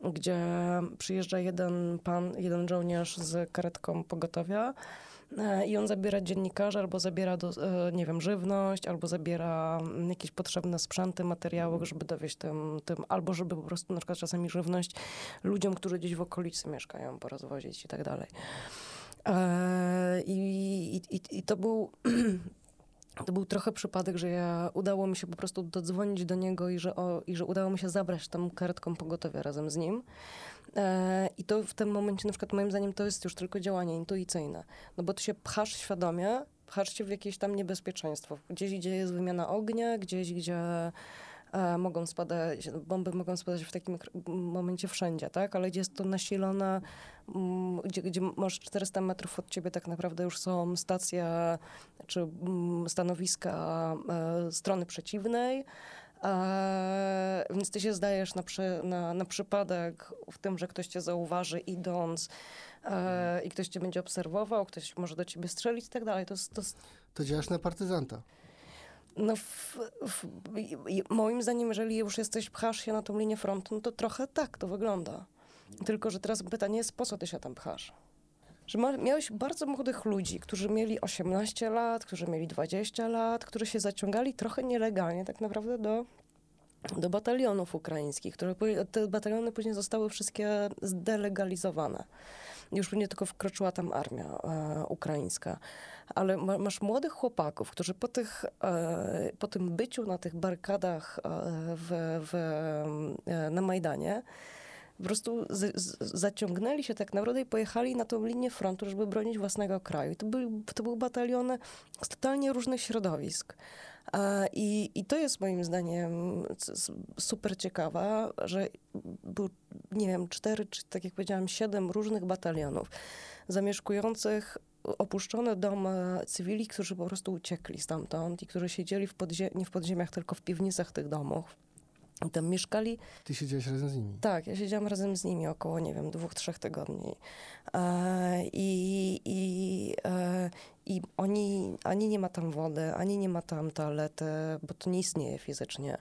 gdzie przyjeżdża jeden pan, jeden żołnierz z karetką pogotowia e, i on zabiera dziennikarza, albo zabiera, do, e, nie wiem, żywność, albo zabiera mm, jakieś potrzebne sprzęty, materiały, żeby dowieść tym, tym, albo żeby po prostu na przykład czasami żywność ludziom, którzy gdzieś w okolicy mieszkają, porozwozić i tak dalej. E, i, i, I to był [CLEARS THROAT] to był trochę przypadek, że ja udało mi się po prostu dodzwonić do niego i że, o, i że udało mi się zabrać tam karetką pogotowia razem z nim. E, I to w tym momencie, na przykład moim zdaniem, to jest już tylko działanie intuicyjne. No bo ty się pchasz świadomie, pchasz się w jakieś tam niebezpieczeństwo. Gdzieś, gdzie jest wymiana ognia, gdzieś, gdzie mogą spadać, bomby mogą spadać w takim momencie wszędzie, tak? Ale gdzie jest to nasilone, mm, gdzie, gdzie masz 400 metrów od ciebie tak naprawdę już są stacje czy mm, stanowiska e, strony przeciwnej. E, więc ty się zdajesz na, przy, na, na przypadek w tym, że ktoś cię zauważy idąc e, i ktoś cię będzie obserwował, ktoś może do ciebie strzelić i tak dalej. To, to, To działasz na partyzanta. No w, w, moim zdaniem, jeżeli już jesteś, pchasz się na tą linię frontu, no to trochę tak to wygląda. Tylko, że teraz pytanie jest, po co ty się tam pchasz? Że ma, miałeś bardzo młodych ludzi, którzy mieli 18 lat, którzy mieli 20 lat, którzy się zaciągali trochę nielegalnie tak naprawdę do, do batalionów ukraińskich, które te bataliony później zostały wszystkie zdelegalizowane. Już nie tylko wkroczyła tam armia e, ukraińska, ale ma, masz młodych chłopaków, którzy po, tych, e, po tym byciu na tych barykadach e, w, w, e, na Majdanie po prostu z, z, zaciągnęli się tak naprawdę i pojechali na tą linię frontu, żeby bronić własnego kraju. I to, to były bataliony z totalnie różnych środowisk. A, i, I to jest moim zdaniem super ciekawe, że był, nie wiem, cztery, czy tak jak powiedziałam, siedem różnych batalionów zamieszkujących opuszczone domy cywili, którzy po prostu uciekli stamtąd i którzy siedzieli w nie w podziemiach, tylko w piwnicach tych domów. I tam mieszkali Ty siedziałeś razem z nimi. tak, ja siedziałam razem z nimi około, nie wiem, dwóch, trzech tygodni. E, I, i, e, I oni, ani nie ma tam wody, ani nie ma tam toalety, bo to nie istnieje fizycznie.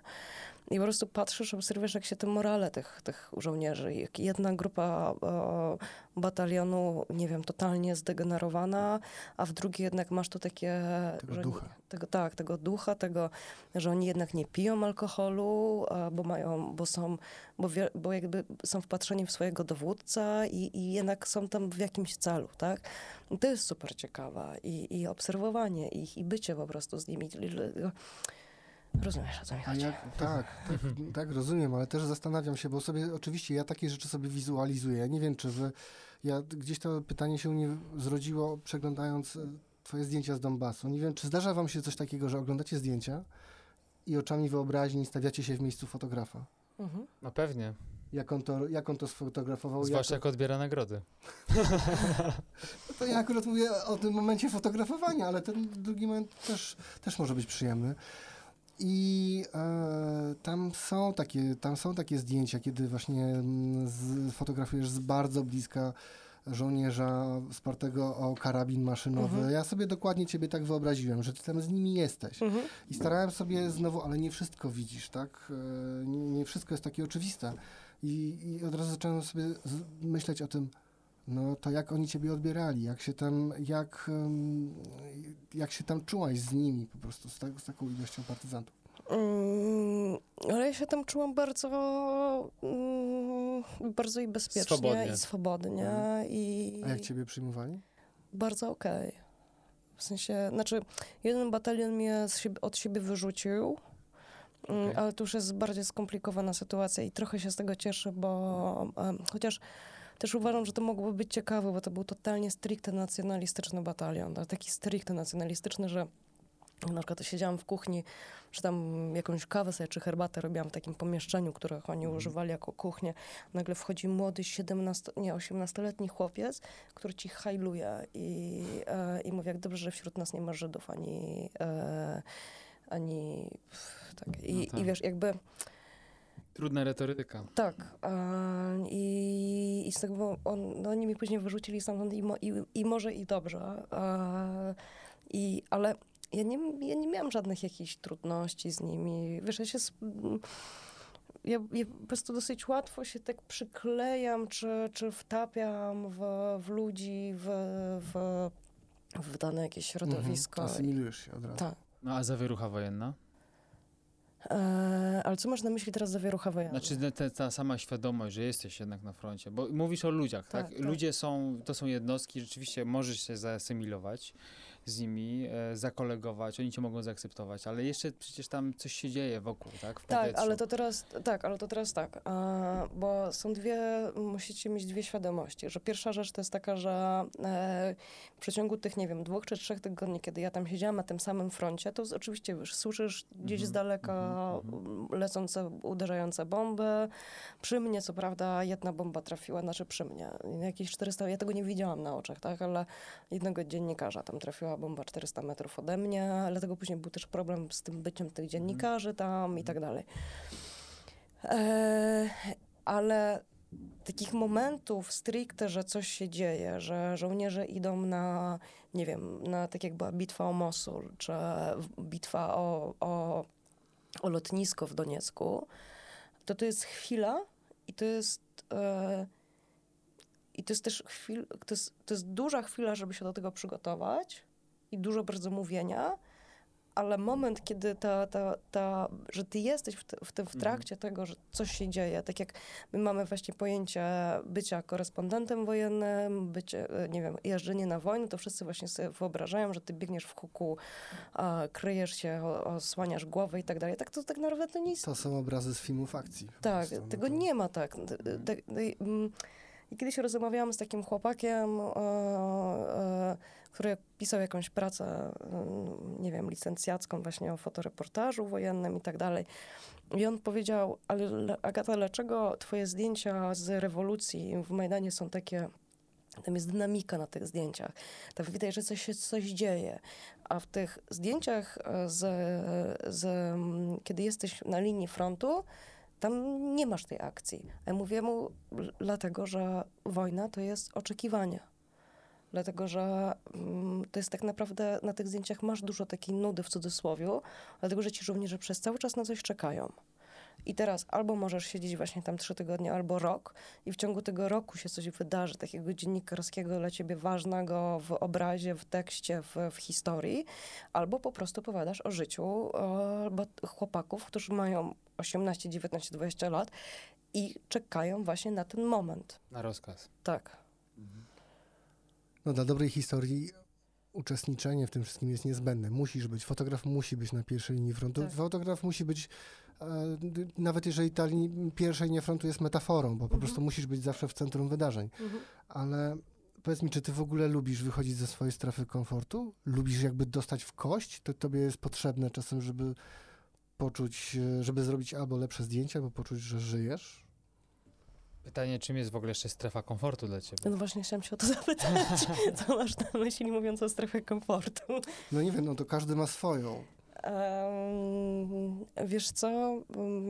I po prostu patrzysz, obserwujesz, jak się te morale tych, tych żołnierzy. Jak jedna grupa e, batalionu, nie wiem, totalnie zdegenerowana, a w drugiej jednak masz tu takie... Tego że- ducha. Tego, tak, tego ducha, tego, że oni jednak nie piją alkoholu, a, bo mają, bo są, bo, wie, bo jakby są wpatrzeni w swojego dowódcę i, i jednak są tam w jakimś celu, tak? I to jest super ciekawe i, i obserwowanie ich i bycie po prostu z nimi. Rozumiesz, o co mi chodzi? jak, tak, tak, tak, rozumiem, ale też zastanawiam się, bo sobie oczywiście ja takie rzeczy sobie wizualizuję. Ja nie wiem, czy wy. Ja gdzieś to pytanie się u mnie zrodziło, przeglądając e, twoje zdjęcia z Donbasu. Nie wiem, czy zdarza wam się coś takiego, że oglądacie zdjęcia i oczami wyobraźni stawiacie się w miejscu fotografa. Mhm. No pewnie. Jak on to, jak on to sfotografował? jak Zwłaszcza to, jak odbiera nagrody. [LAUGHS] to ja akurat mówię o tym momencie fotografowania, ale ten drugi moment też, też może być przyjemny. I e, tam, są takie, tam są takie zdjęcia, kiedy właśnie mm, z, fotografujesz z bardzo bliska żołnierza spartego o karabin maszynowy. Mhm. Ja sobie dokładnie ciebie tak wyobraziłem, że ty tam z nimi jesteś. Mhm. I starałem sobie znowu, ale nie wszystko widzisz, tak? E, Nie, nie wszystko jest takie oczywiste. I, I od razu zacząłem sobie myśleć o tym, no to jak oni ciebie odbierali, jak się tam, jak, jak się tam czułaś z nimi po prostu, z, tak, z taką ilością partyzantów. Mm, ale ja się tam czułam bardzo, mm, bardzo i bezpiecznie Swobodnie. i swobodnie i A jak ciebie przyjmowali? bardzo okej. W sensie, znaczy jeden batalion mnie z siebie, od siebie wyrzucił, mm, Okej. ale to już jest bardziej skomplikowana sytuacja i trochę się z tego cieszę, bo em, chociaż też uważam, że to mogłoby być ciekawe, bo to był totalnie stricte nacjonalistyczny batalion. tak, Taki stricte nacjonalistyczny, że na przykład siedziałam w kuchni, że tam jakąś kawę sobie czy herbatę robiłam w takim pomieszczeniu, których oni używali jako kuchnię. Nagle wchodzi młody 17, nie, 18-letni chłopiec, który ci hajluje i, e, i mówi, jak dobrze, że wśród nas nie ma Żydów, ani, e, ani tak. I, No tak. I wiesz, jakby Trudna retoryka. tak. I, I z tego bo on, no, oni mi później wyrzucili stamtąd i, mo, i, i może i dobrze. I, ale ja nie, ja nie miałam żadnych jakichś trudności z nimi. Wiesz, ja się... Ja, ja po prostu dosyć łatwo się tak przyklejam, czy, czy wtapiam w, w ludzi, w, w, w dane jakieś środowisko. Mhm. Asymilujesz się od razu. Tak. No a zawierucha wojenna? E, ale co masz na myśli teraz za wierucha wojenna? Znaczy ta- ta, sama świadomość, że jesteś jednak na froncie, bo mówisz o ludziach, tak? Tak, tak. Ludzie są, to są jednostki, rzeczywiście możesz się zaasymilować, z nimi, e, zakolegować, oni cię mogą zaakceptować, ale jeszcze przecież tam coś się dzieje wokół, tak? W Tak, powietrzu. ale to teraz tak, ale to teraz tak, a, bo są dwie, musicie mieć dwie świadomości, że pierwsza rzecz to jest taka, że e, w przeciągu tych, nie wiem, dwóch czy trzech tygodni, kiedy ja tam siedziałam na tym samym froncie, to oczywiście już słyszysz gdzieś Mhm, z daleka mhm, lecące, uderzające bomby. Przy mnie, co prawda, jedna bomba trafiła, znaczy przy mnie, jakieś 400, ja tego nie widziałam na oczach, tak, ale jednego dziennikarza tam trafiła bomba 400 metrów ode mnie, dlatego później był też problem z tym byciem tych dziennikarzy tam i tak dalej. E, ale takich momentów stricte, że coś się dzieje, że żołnierze idą na, nie wiem, na tak jak była bitwa o Mosul, czy bitwa o, o, o lotnisko w Doniecku, to to jest chwila i to jest... E, i to jest też chwil, to jest, to jest duża chwila, żeby się do tego przygotować i dużo bardzo mówienia, ale moment, kiedy ta, ta, ta, że ty jesteś w, te, w tym w Mhm. trakcie tego, że coś się dzieje, tak jak my mamy właśnie pojęcie bycia korespondentem wojennym, bycie, e, nie wiem, jeżdżenie na wojnę, to wszyscy właśnie sobie wyobrażają, że ty biegniesz w huku, a, kryjesz się, osłaniasz głowę i tak dalej. Tak to tak naprawdę to nie jest To są obrazy z filmów akcji. tak, prostu, no tego to- nie ma tak. D- mm, I kiedyś rozmawiałam z takim chłopakiem, e, e, który pisał jakąś pracę, mm, nie wiem, licencjacką właśnie o fotoreportażu wojennym i tak dalej. I on powiedział, ale le- Agata, dlaczego twoje zdjęcia z rewolucji w Majdanie są takie tam jest dynamika na tych zdjęciach. Tam widać, że coś się coś dzieje. A w tych zdjęciach, e, z, z, kiedy jesteś na linii frontu, tam nie masz tej akcji. A ja mówię mu, dlatego, że wojna to jest oczekiwanie. Dlatego, że mm, to jest tak naprawdę, na tych zdjęciach masz dużo takiej nudy w cudzysłowiu, dlatego, że ci żołnierze przez cały czas na coś czekają. I teraz albo możesz siedzieć właśnie tam trzy tygodnie, albo rok i w ciągu tego roku się coś wydarzy, takiego dziennikarskiego dla ciebie ważnego w obrazie, w tekście, w, w historii, albo po prostu opowiadasz o życiu e, albo chłopaków, którzy mają 18, 19, 20 lat i czekają właśnie na ten moment. Na rozkaz. Tak. No dla dobrej historii uczestniczenie w tym wszystkim jest niezbędne. Musisz być, fotograf musi być na pierwszej linii frontu. Tak. Fotograf musi być, e, nawet jeżeli ta linii, pierwsza linia frontu jest metaforą, bo po Mhm. prostu musisz być zawsze w centrum wydarzeń. Ale powiedz mi, czy ty w ogóle lubisz wychodzić ze swojej strefy komfortu? Lubisz jakby dostać w kość? To tobie jest potrzebne czasem, żeby poczuć, e, żeby zrobić albo lepsze zdjęcia, albo poczuć, że żyjesz? Pytanie, czym jest w ogóle jeszcze strefa komfortu dla ciebie? No właśnie chciałam się o to zapytać. [LAUGHS] Co masz na myśli mówiąc o strefie komfortu? No nie wiem, no to każdy ma swoją. Em, wiesz co?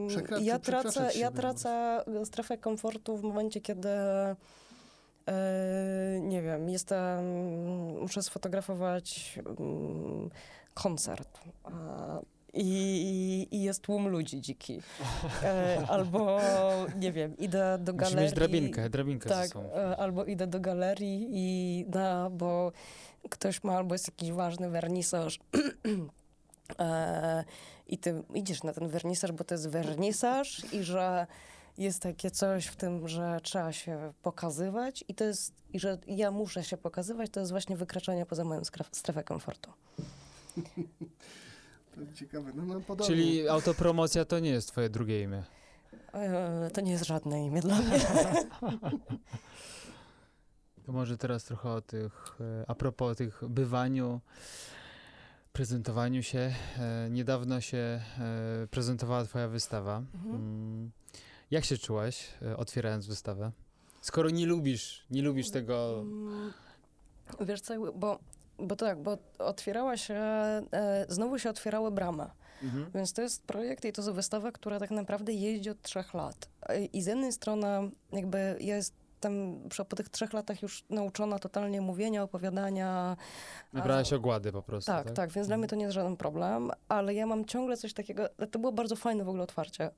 Przekra- ja tracę, ja tracę strefę komfortu w momencie, kiedy e, nie wiem, jestem, muszę sfotografować mm, koncert. a, I, I jest tłum ludzi dziki. E, albo, nie wiem, idę do galerii. mieć drabinkę, drabinkę Tak, e, albo idę do galerii i na, bo ktoś ma, albo jest jakiś ważny wernisaż [CLEARS THROAT] e, i ty idziesz na ten wernisaż, bo to jest wernisaż i że jest takie coś w tym, że trzeba się pokazywać i to jest, i że ja muszę się pokazywać, to jest właśnie wykraczanie poza moją strefę komfortu. Ciekawe, no, no podobnie. Czyli autopromocja to nie jest twoje drugie imię. E, to nie jest żadne imię dla mnie. [LAUGHS] To może teraz trochę o tych, e, a propos o tych bywaniu, prezentowaniu się. E, Niedawno się prezentowała twoja wystawa. Mhm. Mm. Jak się czułaś, otwierając wystawę? Skoro nie lubisz, nie lubisz tego... Mm, Wiesz co, bo, bo tak, bo otwierała się, e, znowu się otwierały bramy. Mhm. Więc to jest projekt i to jest wystawa, która tak naprawdę jeździ od trzech lat. E, I z jednej strony jakby ja jestem przy- po tych trzech latach już nauczona totalnie mówienia, opowiadania. Nabrałaś ogłady po prostu, Tak, tak? tak, więc dla mnie to nie jest żaden problem, ale ja mam ciągle coś takiego, to było bardzo fajne w ogóle otwarcie.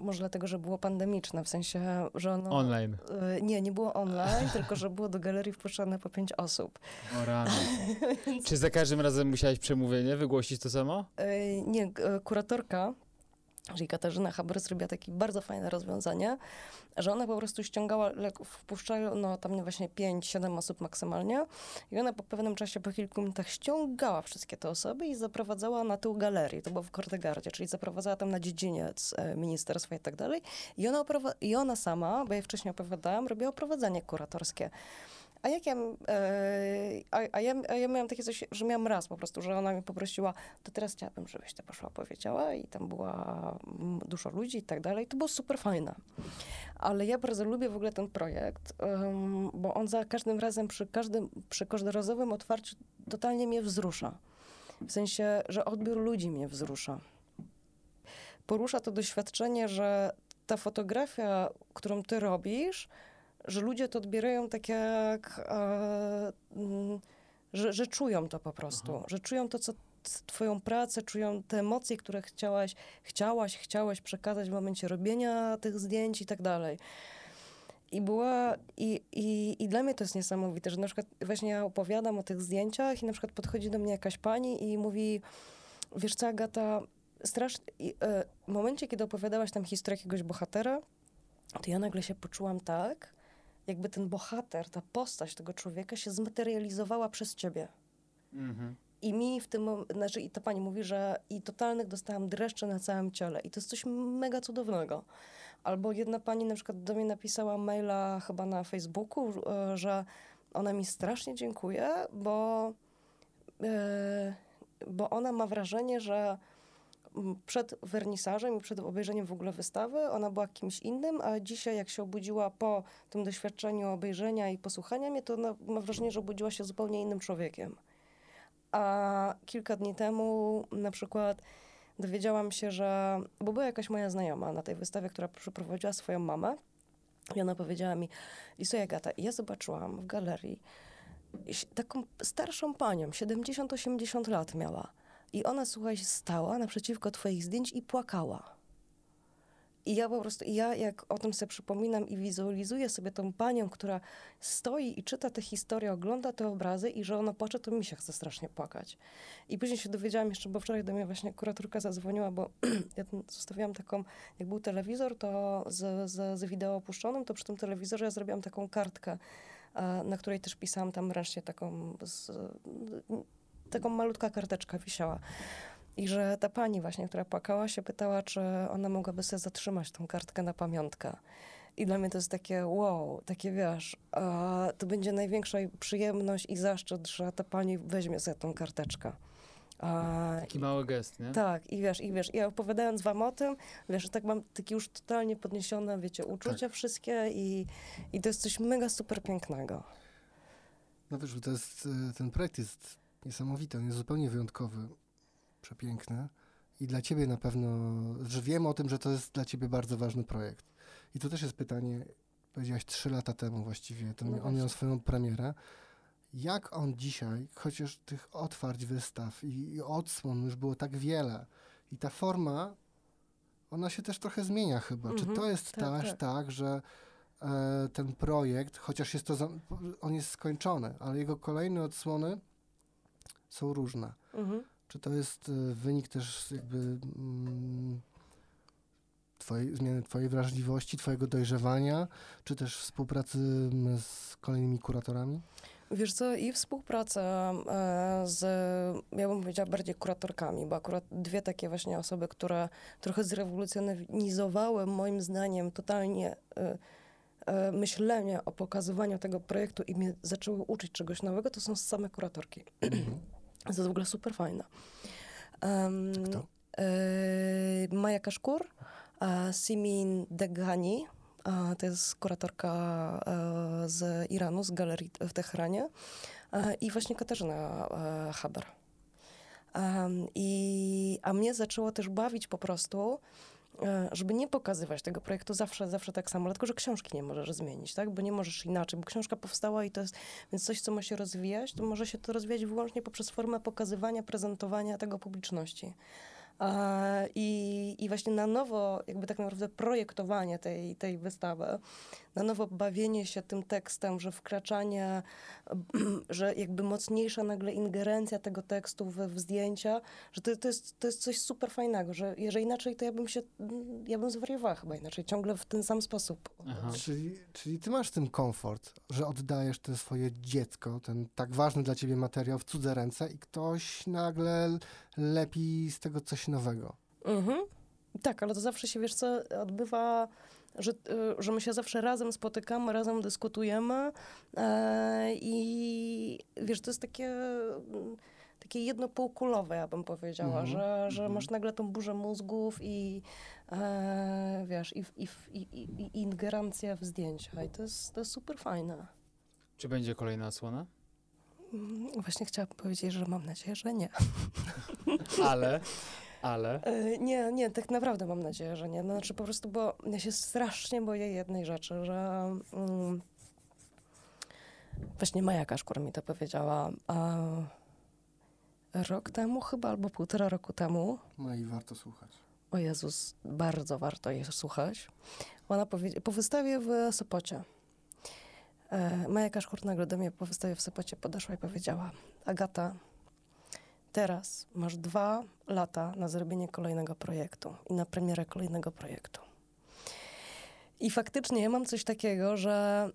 Może dlatego, że było pandemiczne, w sensie, że ono... Online. e, Nie, nie było online, [LAUGHS] tylko że było do galerii wpuszczane po pięć osób. O rano. [LAUGHS] Czy za każdym razem musiałaś przemówienie wygłosić to samo? E, Nie, e, kuratorka Czyli Katarzyna Haber zrobiła takie bardzo fajne rozwiązanie, że ona po prostu ściągała, wpuszczają no tam właśnie 5-7 osób maksymalnie i ona po pewnym czasie, po kilku minutach ściągała wszystkie te osoby i zaprowadzała na tył galerii, to było w Kordegardzie, czyli zaprowadzała tam na dziedziniec e, ministerstwa i tak dalej. I ona, I ona sama, bo ja wcześniej opowiadałam, robiła prowadzenie kuratorskie. A jak ja, e, a, a, ja, a ja miałam takie coś, że miałam raz po prostu, że ona mi poprosiła, to teraz chciałabym, żebyś to poszła, powiedziała i tam była dużo ludzi i tak dalej. To było super fajne. Ale ja bardzo lubię w ogóle ten projekt, bo on za każdym razem, przy każdym, przy każdorazowym otwarciu totalnie mnie wzrusza. W sensie, że odbiór ludzi mnie wzrusza. Porusza to doświadczenie, że ta fotografia, którą ty robisz, że ludzie to odbierają tak jak, e, mm, że, że czują to po prostu, Aha. że czują to, co twoją pracę, czują te emocje, które chciałaś, chciałaś, chciałaś przekazać w momencie robienia tych zdjęć i tak dalej. I była, i, i, i dla mnie to jest niesamowite, że na przykład właśnie ja opowiadam o tych zdjęciach i na przykład podchodzi do mnie jakaś pani i mówi, wiesz co Agata, strasznie, e, w momencie, kiedy opowiadałaś tam historię jakiegoś bohatera, to ja nagle się poczułam tak, jakby ten bohater, ta postać tego człowieka się zmaterializowała przez ciebie. Mhm. I mi w tym znaczy i ta pani mówi, że i totalnych dostałam dreszcze na całym ciele. I to jest coś mega cudownego. Albo jedna pani na przykład do mnie napisała maila chyba na Facebooku, e, że ona mi strasznie dziękuje, bo, yy, bo ona ma wrażenie, że przed wernisażem i przed obejrzeniem w ogóle wystawy ona była kimś innym, a dzisiaj jak się obudziła po tym doświadczeniu obejrzenia i posłuchania mnie, to ona ma wrażenie, że obudziła się zupełnie innym człowiekiem. A kilka dni temu na przykład dowiedziałam się, że, bo była jakaś moja znajoma na tej wystawie, która przyprowadziła swoją mamę i ona powiedziała mi, i słuchaj Agata, ja zobaczyłam w galerii taką starszą panią, 70-80 lat miała i ona, słuchaj, stała naprzeciwko twoich zdjęć i płakała. I ja po prostu, ja jak o tym sobie przypominam i wizualizuję sobie tą panią, która stoi i czyta te historie, ogląda te obrazy i że ona płacze, to mi się chce strasznie płakać. I później się dowiedziałam jeszcze, bo wczoraj do mnie właśnie kuratorka zadzwoniła, bo [CLEARS THROAT] ja zostawiałam taką, jak był telewizor, to z, z, z wideo opuszczonym, to przy tym telewizorze ja zrobiłam taką kartkę, na której też pisałam tam ręcznie taką z, taką malutka karteczka wisiała. I że ta pani właśnie, która płakała, się pytała, czy ona mogłaby sobie zatrzymać tą kartkę na pamiątkę. I dla mnie to jest takie wow, takie wiesz, to będzie największa przyjemność i zaszczyt, że ta pani weźmie sobie tą karteczkę. A, Taki mały gest, nie? Tak, i wiesz, i wiesz, ja opowiadając wam o tym, wiesz, tak mam takie już totalnie podniesione, wiecie, uczucia tak. wszystkie i, i to jest coś mega super pięknego. No wiesz, to jest, y, ten projekt jest niesamowity, on jest zupełnie wyjątkowy, przepiękny i dla ciebie na pewno, że wiem o tym, że to jest dla ciebie bardzo ważny projekt. I tu też jest pytanie, powiedziałaś trzy lata temu właściwie, to no on miał swoją premierę. Jak on dzisiaj, chociaż tych otwarć wystaw i, i odsłon już było tak wiele i ta forma, ona się też trochę zmienia chyba. Czy to mhm. jest tak, też tak, tak że e, ten projekt, chociaż jest to, za, on jest skończony, ale jego kolejne odsłony są różne. Mhm. Czy to jest y, wynik też jakby mm, twojej, zmiany twojej wrażliwości, twojego dojrzewania, czy też współpracy mm, z kolejnymi kuratorami? Wiesz co, i współpraca e, z, ja bym powiedziała, bardziej kuratorkami, bo akurat dwie takie właśnie osoby, które trochę zrewolucjonizowały moim zdaniem totalnie e, e, myślenie o pokazywaniu tego projektu i mnie zaczęły uczyć czegoś nowego, to są same kuratorki. To jest w ogóle super fajna. Um, Kto? E, Maja Kaszkur, e, Simin Degani, e, to jest kuratorka e, z Iranu, z galerii w Teheranie e, i właśnie Katarzyna Haber. I, a mnie zaczęło też bawić po prostu żeby nie pokazywać tego projektu zawsze, zawsze tak samo, dlatego że książki nie możesz zmienić, tak? Bo nie możesz inaczej, bo książka powstała i to jest, więc coś, co ma się rozwijać, to może się to rozwijać wyłącznie poprzez formę pokazywania, prezentowania tego publiczności. I, I właśnie na nowo, jakby tak naprawdę projektowanie tej, tej wystawy na nowo bawienie się tym tekstem, że wkraczanie, [CLEARS THROAT] że jakby mocniejsza nagle ingerencja tego tekstu w, w zdjęcia, że to, to, jest, to jest coś super fajnego, że jeżeli inaczej, to ja bym się, ja bym zwariowała chyba inaczej, ciągle w ten sam sposób. Aha. Czyli, czyli ty masz tym komfort, że oddajesz te swoje dziecko, ten tak ważny dla ciebie materiał w cudze ręce i ktoś nagle lepi z tego coś nowego. Mhm. Tak, ale to zawsze się, wiesz co, odbywa, że, y, że my się zawsze razem spotykamy, razem dyskutujemy e, i wiesz, to jest takie, mm, takie jedno półkulowe, ja bym powiedziała, Mhm, że, że mhm. masz nagle tą burzę mózgów i e, wiesz, i, i, i, i, i ingerencja w zdjęcia i to jest, to jest super fajne. Czy będzie kolejna odsłona? Mm, Właśnie chciałabym powiedzieć, że mam nadzieję, że nie. [LAUGHS] Ale, ale... E, Nie, nie, tak naprawdę mam nadzieję, że nie. No, Znaczy po prostu, bo ja się strasznie boję jednej rzeczy, że mm, właśnie Maja Kaszkur mi to powiedziała a, rok temu chyba, albo półtora roku temu. No i warto słuchać. O Jezus, bardzo warto jej słuchać. Ona powie- po wystawie w Sopocie, e, Maja Kaszkur nagle do mnie po wystawie w Sopocie podeszła i powiedziała Agata, teraz masz dwa lata na zrobienie kolejnego projektu i na premierę kolejnego projektu. I faktycznie ja mam coś takiego, że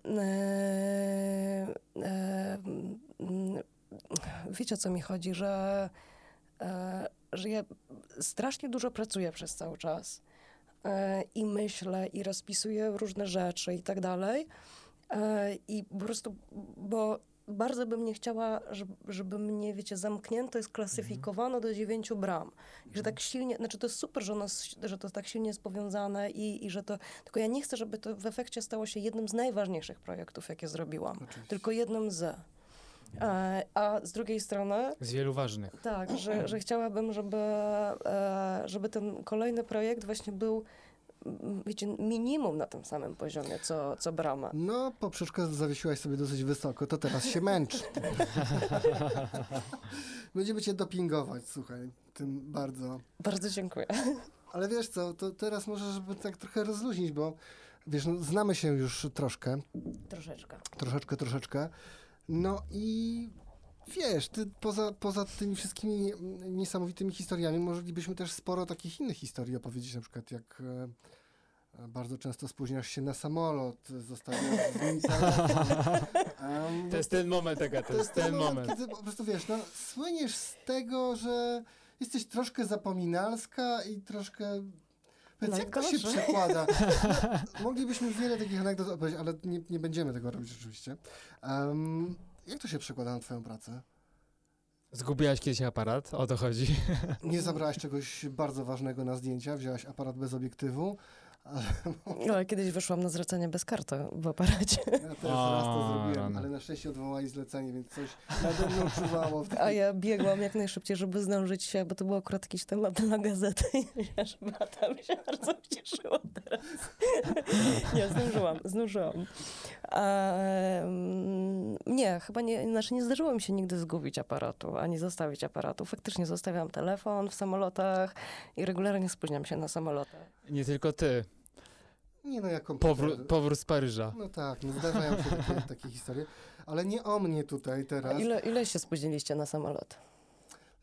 mm, wiecie o co mi chodzi, że, e, że ja strasznie dużo pracuję przez cały czas i myślę i rozpisuję różne rzeczy i tak dalej. I po prostu, bo bardzo bym nie chciała, żeby, żeby mnie, wiecie, zamknięto i sklasyfikowano do dziewięciu bram. I że tak silnie, znaczy to jest super, że, ono, że to tak silnie jest powiązane i, i że to, tylko ja nie chcę, żeby to w efekcie stało się jednym z najważniejszych projektów, jakie zrobiłam. Oczywiście. Tylko jednym z. E, a z drugiej strony, Z wielu ważnych. tak, że, że chciałabym, żeby, e, żeby ten kolejny projekt właśnie był, wiecie, minimum na tym samym poziomie, co, co Brama. No, poprzeczkę zawiesiłaś sobie dosyć wysoko, to teraz się męcz. [LAUGHS] Będziemy cię dopingować, słuchaj, tym bardzo. Bardzo dziękuję. Ale wiesz co, to teraz może, żeby tak trochę rozluźnić, bo wiesz, no, znamy się już troszkę, Troszeczkę. troszeczkę, troszeczkę. No i wiesz, ty poza, poza tymi wszystkimi niesamowitymi historiami, moglibyśmy też sporo takich innych historii opowiedzieć, na przykład jak e, bardzo często spóźniasz się na samolot, zostawiasz z. Em, [LAUGHS] To jest ten moment, Aga, to jest ten moment. Kiedy po prostu wiesz, no, słyniesz z tego, że jesteś troszkę zapominalska i troszkę. Powiedz, jak to się przekłada? [LAUGHS] No, moglibyśmy wiele takich anegdot opowiedzieć, ale nie, nie będziemy tego robić oczywiście. Em, jak to się przekłada na twoją pracę? Zgubiłaś kiedyś aparat? O to chodzi. Nie zabrałaś czegoś bardzo ważnego na zdjęcia, wzięłaś aparat bez obiektywu, ale Ale kiedyś wyszłam na zlecenie bez karty w aparacie. ja teraz raz to zrobiłem, rany. ale na szczęście odwołali zlecenie, więc coś nade mną czuwało. W A ja biegłam jak najszybciej, żeby zdążyć się, bo to był akurat jakiś temat dla gazety. I ja, żeby mi się bardzo cieszyła teraz. nie, zdążyłam, zdążyłam. Ehm, nie, chyba nie, znaczy nie zdarzyło mi się nigdy zgubić aparatu, ani zostawić aparatu. Faktycznie zostawiałam telefon w samolotach i regularnie spóźniam się na samolotach. Nie tylko ty. Nie no, komputer. Powrót, z Paryża. No tak, no zdarzają się takie, [LAUGHS] takie historie, ale nie o mnie tutaj A teraz. ile, ile się spóźniliście na samolot?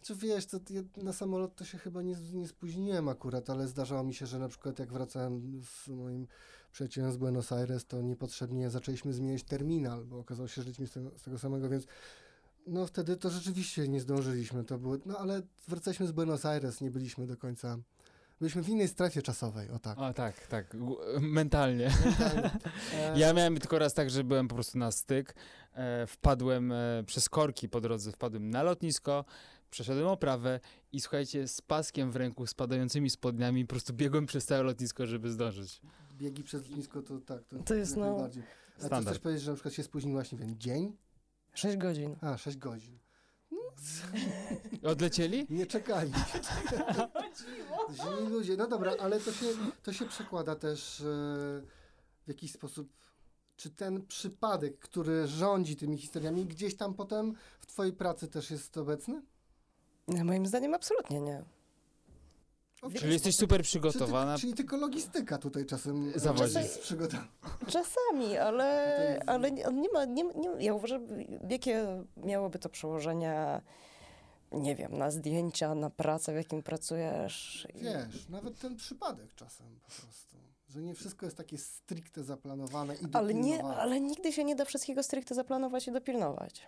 Czy wiesz, to ja na samolot to się chyba nie, nie spóźniłem akurat, ale zdarzało mi się, że na przykład jak wracałem z moim przyjacielem z Buenos Aires, to niepotrzebnie zaczęliśmy zmieniać terminal, bo okazało się, że żyliśmy z tego, z tego samego, więc no wtedy to rzeczywiście nie zdążyliśmy. To było, no ale wracaliśmy z Buenos Aires, nie byliśmy do końca. Byliśmy w innej strefie czasowej, o tak. O tak, tak, gu- mentalnie. [LAUGHS] E, Ja miałem tylko raz tak, że byłem po prostu na styk. E, wpadłem e, przez korki po drodze, wpadłem na lotnisko, przeszedłem oprawę i słuchajcie, z paskiem w ręku, spadającymi spodniami, po prostu biegłem przez całe lotnisko, żeby zdążyć. Biegi przez lotnisko to tak, to, To jest, jak no, najbardziej. A standard. chcesz powiedzieć, że na przykład się spóźniłaś, nie wiem, dzień? Sześć godzin. A, 6 godzin. Odlecieli? Nie czekali. Źli ludzie. No dobra, ale to się, to się przekłada też e, w jakiś sposób. Czy ten przypadek, który rządzi tymi historiami, gdzieś tam potem w twojej pracy też jest obecny? Nie, Moim zdaniem absolutnie nie. Czyli jesteś super Czy ty, przygotowana. czyli tylko logistyka tutaj czasem Zawodzi. przygotowana. Czasami, ale, ale nie, nie ma, nie, nie, ja uważam, jakie miałoby to przełożenie, nie wiem, na zdjęcia, na pracę, w jakim pracujesz. I- Wiesz, nawet ten przypadek czasem po prostu. Że nie wszystko jest takie stricte zaplanowane i Ale, nie, dopilnowane. ale nigdy się nie da wszystkiego stricte zaplanować i dopilnować.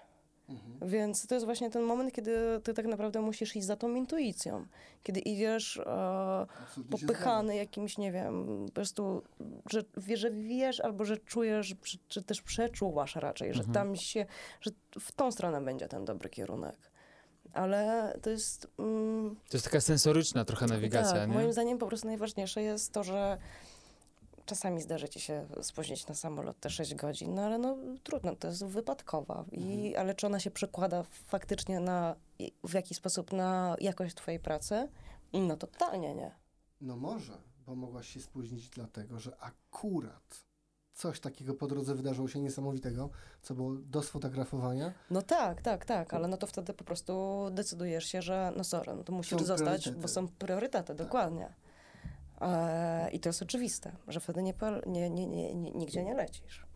Mhm. Więc to jest właśnie ten moment, kiedy ty tak naprawdę musisz iść za tą intuicją. Kiedy idziesz e, popychany jakimś, nie wiem, po prostu, że, że wiesz albo że czujesz, czy, czy też przeczuwasz raczej, że Mhm. tam się, że w tą stronę będzie ten dobry kierunek. Ale to jest... Mm, To jest taka sensoryczna trochę nawigacja, tak, nie? moim zdaniem po prostu najważniejsze jest to, że czasami zdarzy ci się spóźnić na samolot te 6 godzin, no ale no trudno, to jest wypadkowa. I, Mhm. Ale czy ona się przekłada faktycznie na, w jakiś sposób na jakość twojej pracy? No totalnie nie. No może, bo mogłaś się spóźnić dlatego, że akurat coś takiego po drodze wydarzyło się niesamowitego, co było do sfotografowania. No tak, tak, tak, ale no to wtedy po prostu decydujesz się, że no sorry, no to musisz zostać, priorytety. bo są priorytety, dokładnie. E, I to jest oczywiste, że wtedy nie, nie, nie, nie, nigdzie nie lecisz.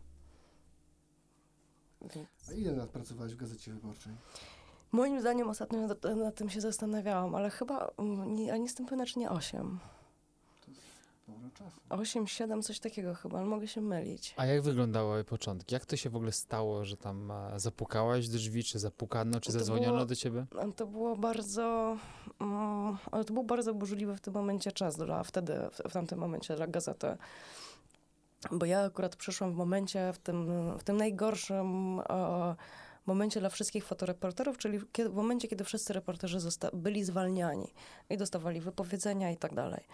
Więc... A ile lat pracowałeś w Gazecie Wyborczej? Moim zdaniem ostatnio nad, nad tym się zastanawiałam, ale chyba, mm, nie, ale nie jestem pewna, czy nie 8. Sporo czasu. 8, 7, coś takiego chyba, ale mogę się mylić. A jak wyglądały początki? Jak to się w ogóle stało, że tam e, zapukałaś do drzwi, czy zapukano, czy To zadzwoniono było- do ciebie? To było bardzo, mm, ale to był bardzo burzliwy w tym momencie czas, dla, wtedy, w, w tamtym momencie dla gazety. Bo ja akurat przyszłam w momencie, w tym, w tym najgorszym e, momencie dla wszystkich fotoreporterów, czyli kiedy, w momencie, kiedy wszyscy reporterzy zosta- byli zwalniani i dostawali wypowiedzenia i tak dalej.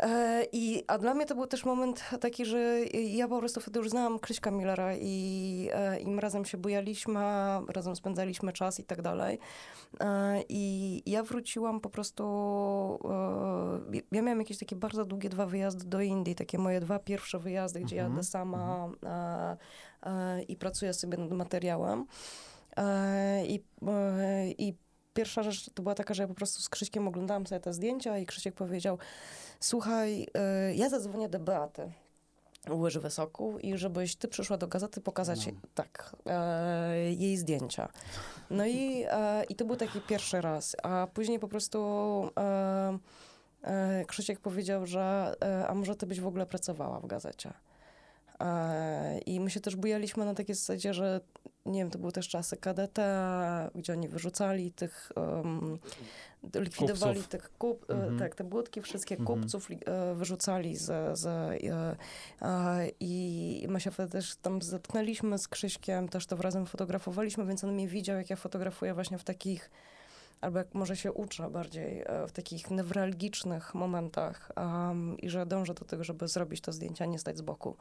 E, I, a dla mnie to był też moment taki, że ja po prostu wtedy już znałam Krzyśka Millera i, e, i my razem się bujaliśmy, razem spędzaliśmy czas i tak dalej. E, I ja wróciłam po prostu, ja miałam jakieś takie bardzo długie dwa wyjazdy do Indii, takie moje dwa pierwsze wyjazdy, gdzie Mhm, jadę sama e, i pracuję sobie nad materiałem. I, I pierwsza rzecz to była taka, że ja po prostu z Krzyśkiem oglądałam sobie te zdjęcia i Krzysiek powiedział, słuchaj, e, ja zadzwonię do Beaty. Łyży Wysoku i żebyś ty przyszła do gazety pokazać No. tak, e, jej zdjęcia. No i, e, i to był taki pierwszy raz, a później po prostu e, e, Krzysiek powiedział, że e, a może ty byś w ogóle pracowała w gazecie. E, I my się też bujaliśmy na takiej zasadzie, że nie wiem, to były też czasy KDT, gdzie oni wyrzucali tych, um, likwidowali Kupców. tych kup, e, Mhm. tak, te budki, wszystkie Mhm. kupców li, e, wyrzucali z, z, e, i my się wtedy też tam zetknęliśmy z Krzyśkiem, też to razem fotografowaliśmy, więc on mnie widział, jak ja fotografuję właśnie w takich albo jak może się uczę bardziej w takich newralgicznych momentach um, i że dążę do tego, żeby zrobić to zdjęcie, a nie stać z boku.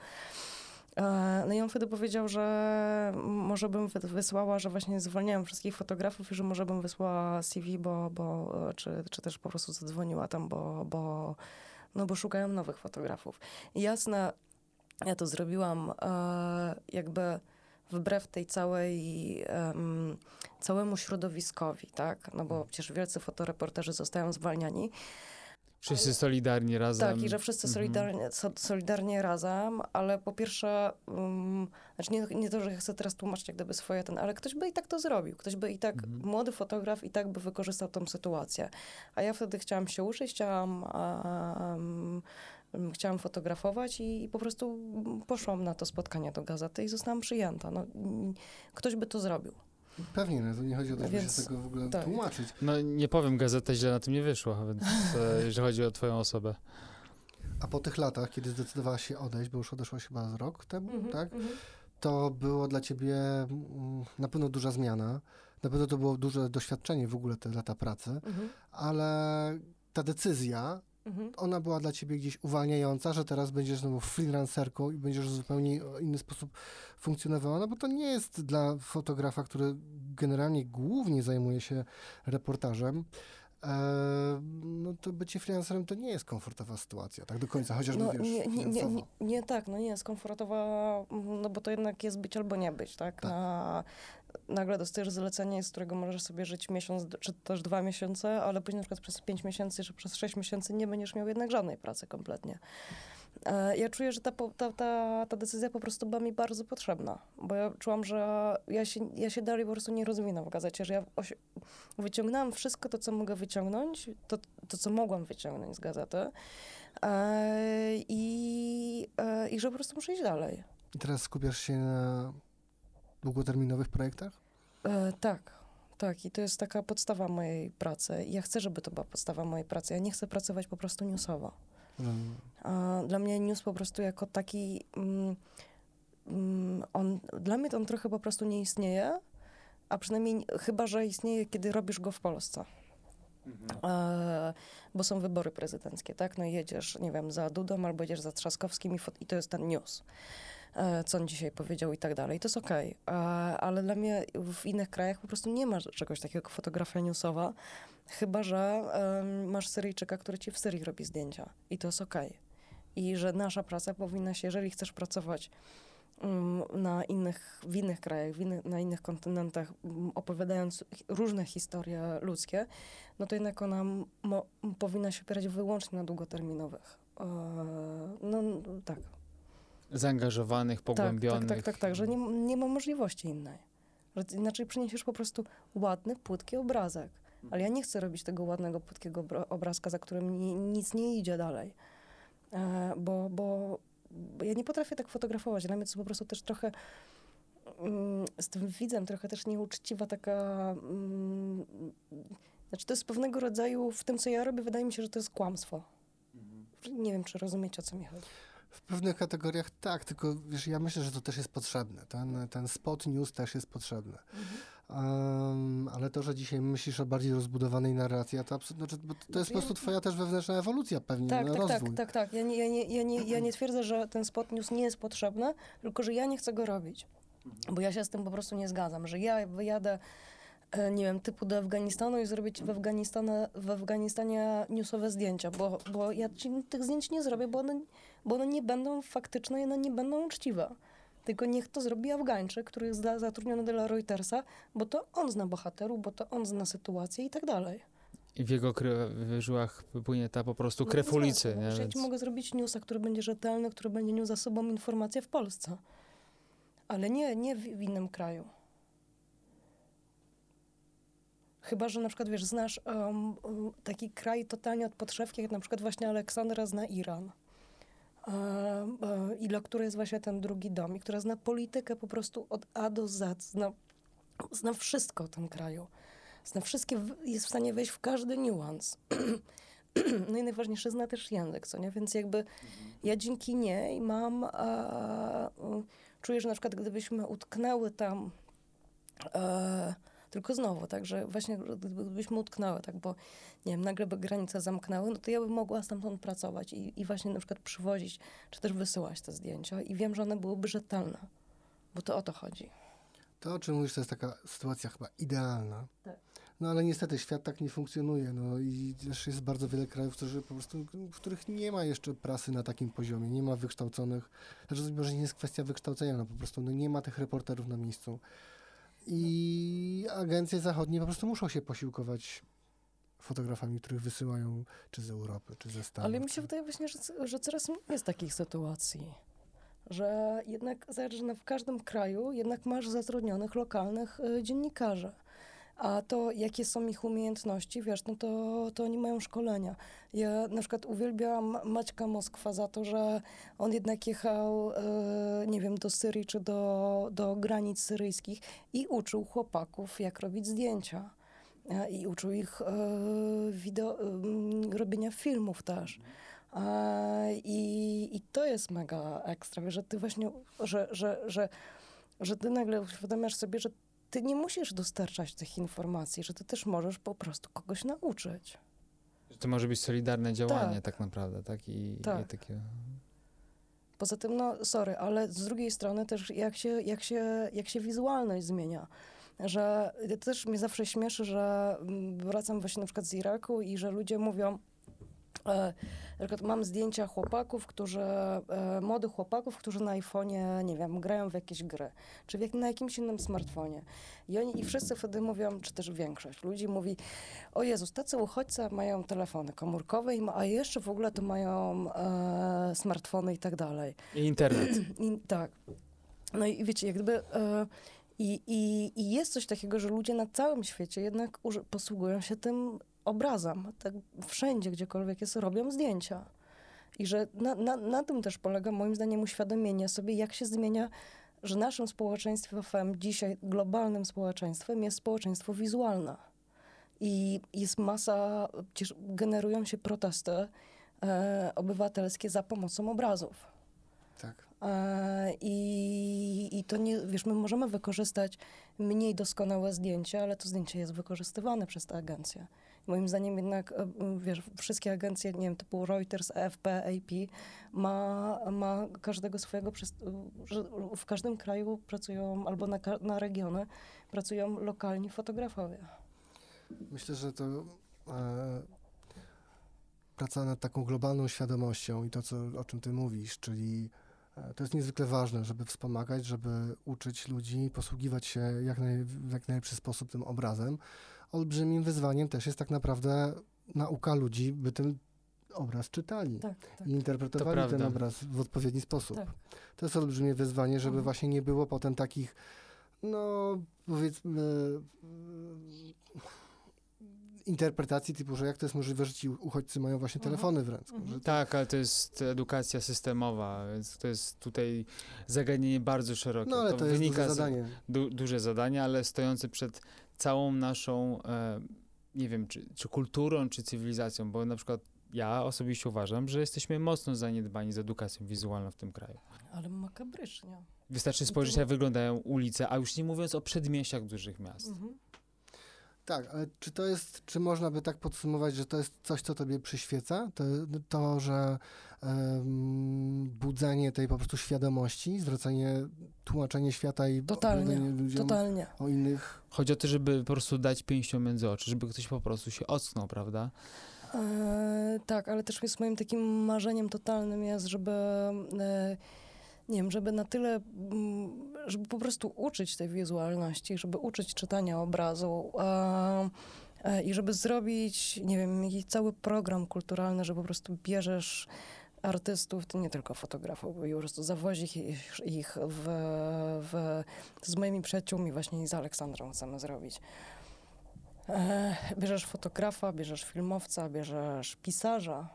E, No i on wtedy powiedział, że może bym wy- wysłała, że właśnie zwalniałem wszystkich fotografów i że może bym wysłała CV, bo, bo e, czy, czy też po prostu zadzwoniła tam, bo, bo, no bo szukają nowych fotografów. I jasne, ja to zrobiłam e, jakby wbrew tej całej, em, całemu środowiskowi, tak? No bo przecież wielcy fotoreporterzy zostają zwalniani. Wszyscy solidarni razem. Tak, i że wszyscy Mhm. solidarnie, so, solidarnie razem, ale po pierwsze, um, znaczy nie, nie to, że chcę teraz tłumaczyć jak gdyby swoje ten, ale ktoś by i tak to zrobił. Ktoś by i tak, Mhm. młody fotograf i tak by wykorzystał tą sytuację. A ja wtedy chciałam się uczyć, chciałam, um, chciałam fotografować i, i po prostu poszłam na to spotkanie do gazety i zostałam przyjęta. No, ktoś by to zrobił. Pewnie, no to nie chodzi o to, żeby Więc się tego w ogóle tak. tłumaczyć. No nie powiem, gazeta źle na tym nie wyszła, więc e, [LAUGHS] jeżeli chodzi o twoją osobę. A po tych latach, kiedy zdecydowałaś się odejść, bo już odeszłaś chyba z rok temu, Mhm, tak? mhm. To było dla ciebie mm, na pewno duża zmiana. Na pewno to było duże doświadczenie w ogóle te lata pracy, Mhm, ale ta decyzja, mhm. ona była dla ciebie gdzieś uwalniająca, że teraz będziesz znowu freelancerką i będziesz w zupełnie inny sposób funkcjonowała, no bo to nie jest dla fotografa, który generalnie głównie zajmuje się reportażem, e, no to bycie freelancerem to nie jest komfortowa sytuacja, tak do końca, chociażby No, wiesz, nie, nie, nie, nie, nie tak, no nie jest komfortowa, no bo to jednak jest być albo nie być, tak? Tak. Na, nagle dostajesz zlecenie, z którego możesz sobie żyć miesiąc, czy też dwa miesiące, ale później na przykład przez pięć miesięcy, czy przez sześć miesięcy nie będziesz miał jednak żadnej pracy kompletnie. E, Ja czuję, że ta, ta, ta, ta decyzja po prostu była mi bardzo potrzebna, bo ja czułam, że ja się, ja się dalej po prostu nie rozwinę w gazecie, że ja wyciągnęłam wszystko to, co mogę wyciągnąć, to, to co mogłam wyciągnąć z gazety e, i, e, i że po prostu muszę iść dalej. I teraz skupiasz się na długoterminowych projektach? E, tak, tak. I to jest taka podstawa mojej pracy. Ja chcę, żeby to była podstawa mojej pracy. Ja nie chcę pracować po prostu newsowo. Mm. A dla mnie news po prostu jako taki. Mm, mm, on, dla mnie to on trochę po prostu nie istnieje, a przynajmniej chyba, że istnieje, kiedy robisz go w Polsce. E, bo są wybory prezydenckie, tak? No jedziesz, nie wiem, za Dudą albo jedziesz za Trzaskowskim i, i to jest ten news. E, co on dzisiaj powiedział i tak dalej. To jest okej. E, ale dla mnie w innych krajach po prostu nie ma czegoś takiego jak fotografia newsowa, chyba, że masz Syryjczyka, który ci w Syrii robi zdjęcia i to jest okej. I że nasza praca powinna się, jeżeli chcesz pracować mm, na innych, w innych krajach, w innych, na innych kontynentach, opowiadając różne historie ludzkie, no to jednak ona mo, powinna się opierać wyłącznie na długoterminowych. E, no tak. Zaangażowanych, Tak, pogłębionych. tak, tak, tak, tak, że nie, nie ma możliwości innej. Że inaczej przyniesiesz po prostu ładny, płytki obrazek. Ale ja nie chcę robić tego ładnego, płytkiego obra- obrazka, za którym ni, nic nie idzie dalej. E, bo, bo, bo ja nie potrafię tak fotografować. Dla mnie to jest po prostu też trochę mm, z tym widzem trochę też nieuczciwa taka... Mm, znaczy to jest pewnego rodzaju, w tym co ja robię, wydaje mi się, że to jest kłamstwo. Nie wiem, czy rozumiecie, o co mi chodzi. W pewnych kategoriach tak, tylko wiesz, ja myślę, że to też jest potrzebne. Ten, ten spot news też jest potrzebny. Um, ale to, że dzisiaj myślisz o bardziej rozbudowanej narracji, to, znaczy, bo to jest po prostu twoja też wewnętrzna ewolucja pewnie, Tak, no, tak, tak, rozwój. tak, tak. Ja nie, ja, nie, ja, nie, ja nie twierdzę, że ten spot news nie jest potrzebny, tylko że ja nie chcę go robić. Bo ja się z tym po prostu nie zgadzam, że ja wyjadę, e, nie wiem, typu do Afganistanu i zrobić w Afganistanie, w Afganistanie newsowe zdjęcia, bo, bo ja ci tych zdjęć nie zrobię, bo one, bo one nie będą faktyczne i one nie będą uczciwe. Tylko niech to zrobi Afgańczyk, który jest za- zatrudniony dla Reutersa, bo to on zna bohaterów, bo to on zna sytuację i tak dalej. I w jego kre- w żyłach płynie ta po prostu No, krew bez ulicy. no, Nie? Więc... mogę zrobić newsa, który będzie rzetelny, który będzie niósł za sobą informacje w Polsce. Ale nie, nie w, w innym kraju. Chyba, że na przykład, wiesz, znasz um, taki kraj totalnie od podszewki, jak na przykład właśnie Aleksandra zna Iran. Um, e, I dla której jest właśnie ten drugi dom, i która zna politykę po prostu od A do Z, zna, zna wszystko o tym kraju. Zna wszystkie, jest w stanie wejść w każdy niuans. [CLEARS THROAT] No i najważniejsze, zna też język, co nie? Więc jakby ja dzięki niej mam, e, czuję, że na przykład gdybyśmy utknęły tam, e, tylko znowu, tak, że właśnie gdyby- gdybyśmy utknęły, tak, bo nie wiem, nagle by granice zamknęły, no to ja bym mogła stamtąd pracować i, i właśnie na przykład przywozić, czy też wysyłać te zdjęcia i wiem, że one byłyby rzetelne, bo to o to chodzi. To, o czym mówisz, to jest taka sytuacja chyba idealna. Tak. No ale niestety świat tak nie funkcjonuje. No i też jest bardzo wiele krajów, którzy po prostu, w których nie ma jeszcze prasy na takim poziomie, nie ma wykształconych, znaczy może nie jest kwestia wykształcenia, no po prostu no, nie ma tych reporterów na miejscu. I agencje zachodnie po prostu muszą się posiłkować fotografami, których wysyłają czy z Europy, czy ze Stanów. Ale mi się wydaje właśnie, że, że coraz mniej jest takich sytuacji. Że jednak, zobacz, że w każdym kraju jednak masz zatrudnionych lokalnych y, dziennikarzy. A to, jakie są ich umiejętności, wiesz, no to, to oni mają szkolenia. Ja na przykład uwielbiam Maćka Moskwa za to, że on jednak jechał, e, nie wiem, do Syrii czy do, do granic syryjskich i uczył chłopaków, jak robić zdjęcia. E, I uczył ich e, wideo, em, robienia filmów też. E, I, I to jest mega ekstra, że ty właśnie, że, że, że, że ty nagle uświadamiasz sobie, że ty nie musisz dostarczać tych informacji, że ty też możesz po prostu kogoś nauczyć. To może być solidarne działanie tak, Tak. naprawdę, tak? I, i Tak. takie... Poza tym, no sorry, ale z drugiej strony też jak się, jak się, jak się wizualność zmienia. Że też mnie zawsze śmieszy, że mm, wracam właśnie na przykład z Iraku i że ludzie mówią, e, Na przykład mam zdjęcia chłopaków, którzy, e, młodych chłopaków, którzy na iPhone'ie, nie wiem, grają w jakieś gry, czy w jak, na jakimś innym smartfonie. I oni, i wszyscy wtedy mówią, czy też większość ludzi mówi, o Jezus, tacy uchodźcy mają telefony komórkowe, a jeszcze w ogóle to mają e, smartfony i tak dalej. I internet. [CLEARS THROAT] I, tak. No i wiecie, jak gdyby... E, i, i, I jest coś takiego, że ludzie na całym świecie jednak posługują się tym obrazem. Tak wszędzie, gdziekolwiek jest, robią zdjęcia. I że na, na, na tym też polega moim zdaniem uświadomienie sobie, jak się zmienia, że naszym społeczeństwem dzisiaj, globalnym społeczeństwem jest społeczeństwo wizualne. I jest masa, przecież generują się protesty e, obywatelskie za pomocą obrazów. Tak. E, I, I to nie, wiesz, my możemy wykorzystać mniej doskonałe zdjęcie, ale to zdjęcie jest wykorzystywane przez tę agencję. Moim zdaniem jednak, e, wiesz, wszystkie agencje, nie wiem, typu Reuters, AFP, AP, ma, ma każdego swojego, w każdym kraju pracują, albo na, na regiony, pracują lokalni fotografowie. Myślę, że to e, praca nad taką globalną świadomością i to, co, o czym ty mówisz, czyli e, to jest niezwykle ważne, żeby wspomagać, żeby uczyć ludzi, posługiwać się jak naj, jak najlepszy sposób tym obrazem. Olbrzymim wyzwaniem też jest tak naprawdę nauka ludzi, by ten obraz czytali Tak, tak. i interpretowali To ten obraz w odpowiedni sposób. Tak. To jest olbrzymie wyzwanie, żeby Mhm. właśnie nie było potem takich, no powiedzmy, interpretacji typu, że jak to jest możliwe, że ci uchodźcy mają właśnie Mhm. telefony w ręku. Mhm. To, Tak, ale to jest edukacja systemowa, więc to jest tutaj zagadnienie bardzo szerokie. no ale to, jest wynika duże z- zadanie. du, duże zadanie, ale stojące przed całą naszą, e, nie wiem, czy, czy kulturą, czy cywilizacją, bo na przykład ja osobiście uważam, że jesteśmy mocno zaniedbani z edukacją wizualną w tym kraju. Ale makabrycznie. Wystarczy to- spojrzeć, jak wyglądają ulice, a już nie mówiąc o przedmieściach dużych miast. Mhm. Tak, ale czy to jest, czy można by tak podsumować, że to jest coś, co tobie przyświeca? To, to że em, budzenie tej po prostu świadomości, zwracanie, tłumaczenie świata i Totalnie, ludziom Totalnie. o innych Chodzi o to, żeby po prostu dać pięścią między oczy, żeby ktoś po prostu się ocknął, prawda? E, tak, ale też jest moim takim marzeniem totalnym jest, żeby e, nie wiem, żeby na tyle, mm, żeby po prostu uczyć tej wizualności, żeby uczyć czytania obrazu i żeby zrobić, nie wiem, jakiś cały program kulturalny, że po prostu bierzesz artystów, to nie tylko fotografów, bo po prostu zawozisz ich, ich w, w, z moimi przyjaciółmi właśnie i z Aleksandrą chcemy zrobić. E, bierzesz fotografa, bierzesz filmowca, bierzesz pisarza,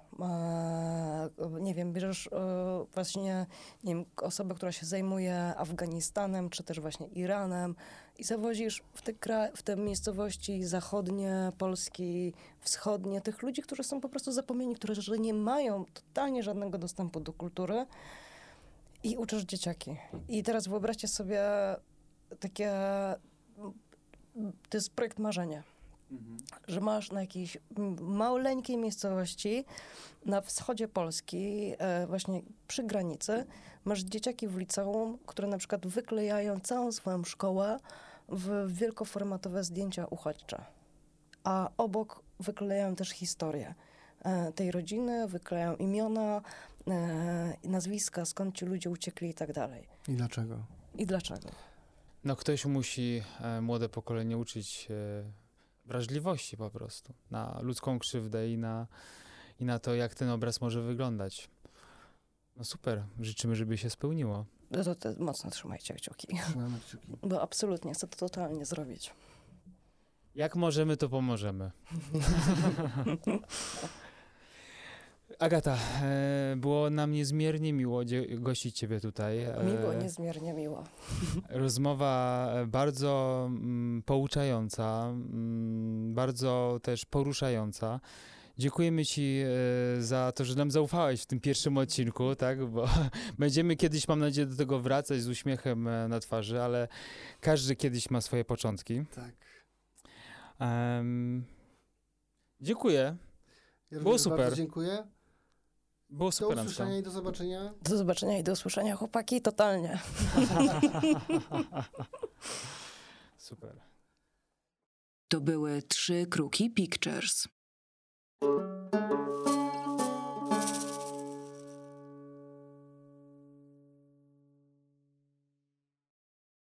nie wiem, bierzesz e, właśnie, nie wiem, osobę, która się zajmuje Afganistanem, czy też właśnie Iranem i zawozisz w te, kra- w te miejscowości zachodnie, Polski, wschodnie, tych ludzi, którzy są po prostu zapomnieni, którzy nie mają totalnie żadnego dostępu do kultury i uczysz dzieciaki. I teraz wyobraźcie sobie takie, to jest projekt marzenia że masz na jakiejś maleńkiej miejscowości na wschodzie Polski, e, właśnie przy granicy, masz dzieciaki w liceum, które na przykład wyklejają całą swoją szkołę w wielkoformatowe zdjęcia uchodźcze. A obok wyklejają też historię e, tej rodziny, wyklejają imiona, e, nazwiska, skąd ci ludzie uciekli i tak dalej. i dlaczego. I dlaczego? No ktoś musi młode pokolenie uczyć wrażliwości po prostu na ludzką krzywdę i na, i na to, jak ten obraz może wyglądać. No super, życzymy, żeby się spełniło. No to, to mocno trzymajcie kciuki, Trzymamy kciuki. [LAUGHS] bo absolutnie chcę to totalnie zrobić. Jak możemy, to pomożemy. [LAUGHS] Agata, e, było nam niezmiernie miło gościć Ciebie tutaj. E, Mi było niezmiernie miło. [LAUGHS] Rozmowa e, bardzo mm, pouczająca, mm, bardzo też poruszająca. Dziękujemy Ci za to, że nam zaufałeś w tym pierwszym odcinku, tak? Bo [LAUGHS] będziemy kiedyś, mam nadzieję, do tego wracać z uśmiechem na twarzy, ale każdy kiedyś ma swoje początki. Tak. Em, dziękuję. Ja Było super. Bardzo dziękuję. Było Do super. usłyszenia i do zobaczenia. Do zobaczenia i do usłyszenia, chłopaki, totalnie. [LAUGHS] super. To były trzy kruki Pictures.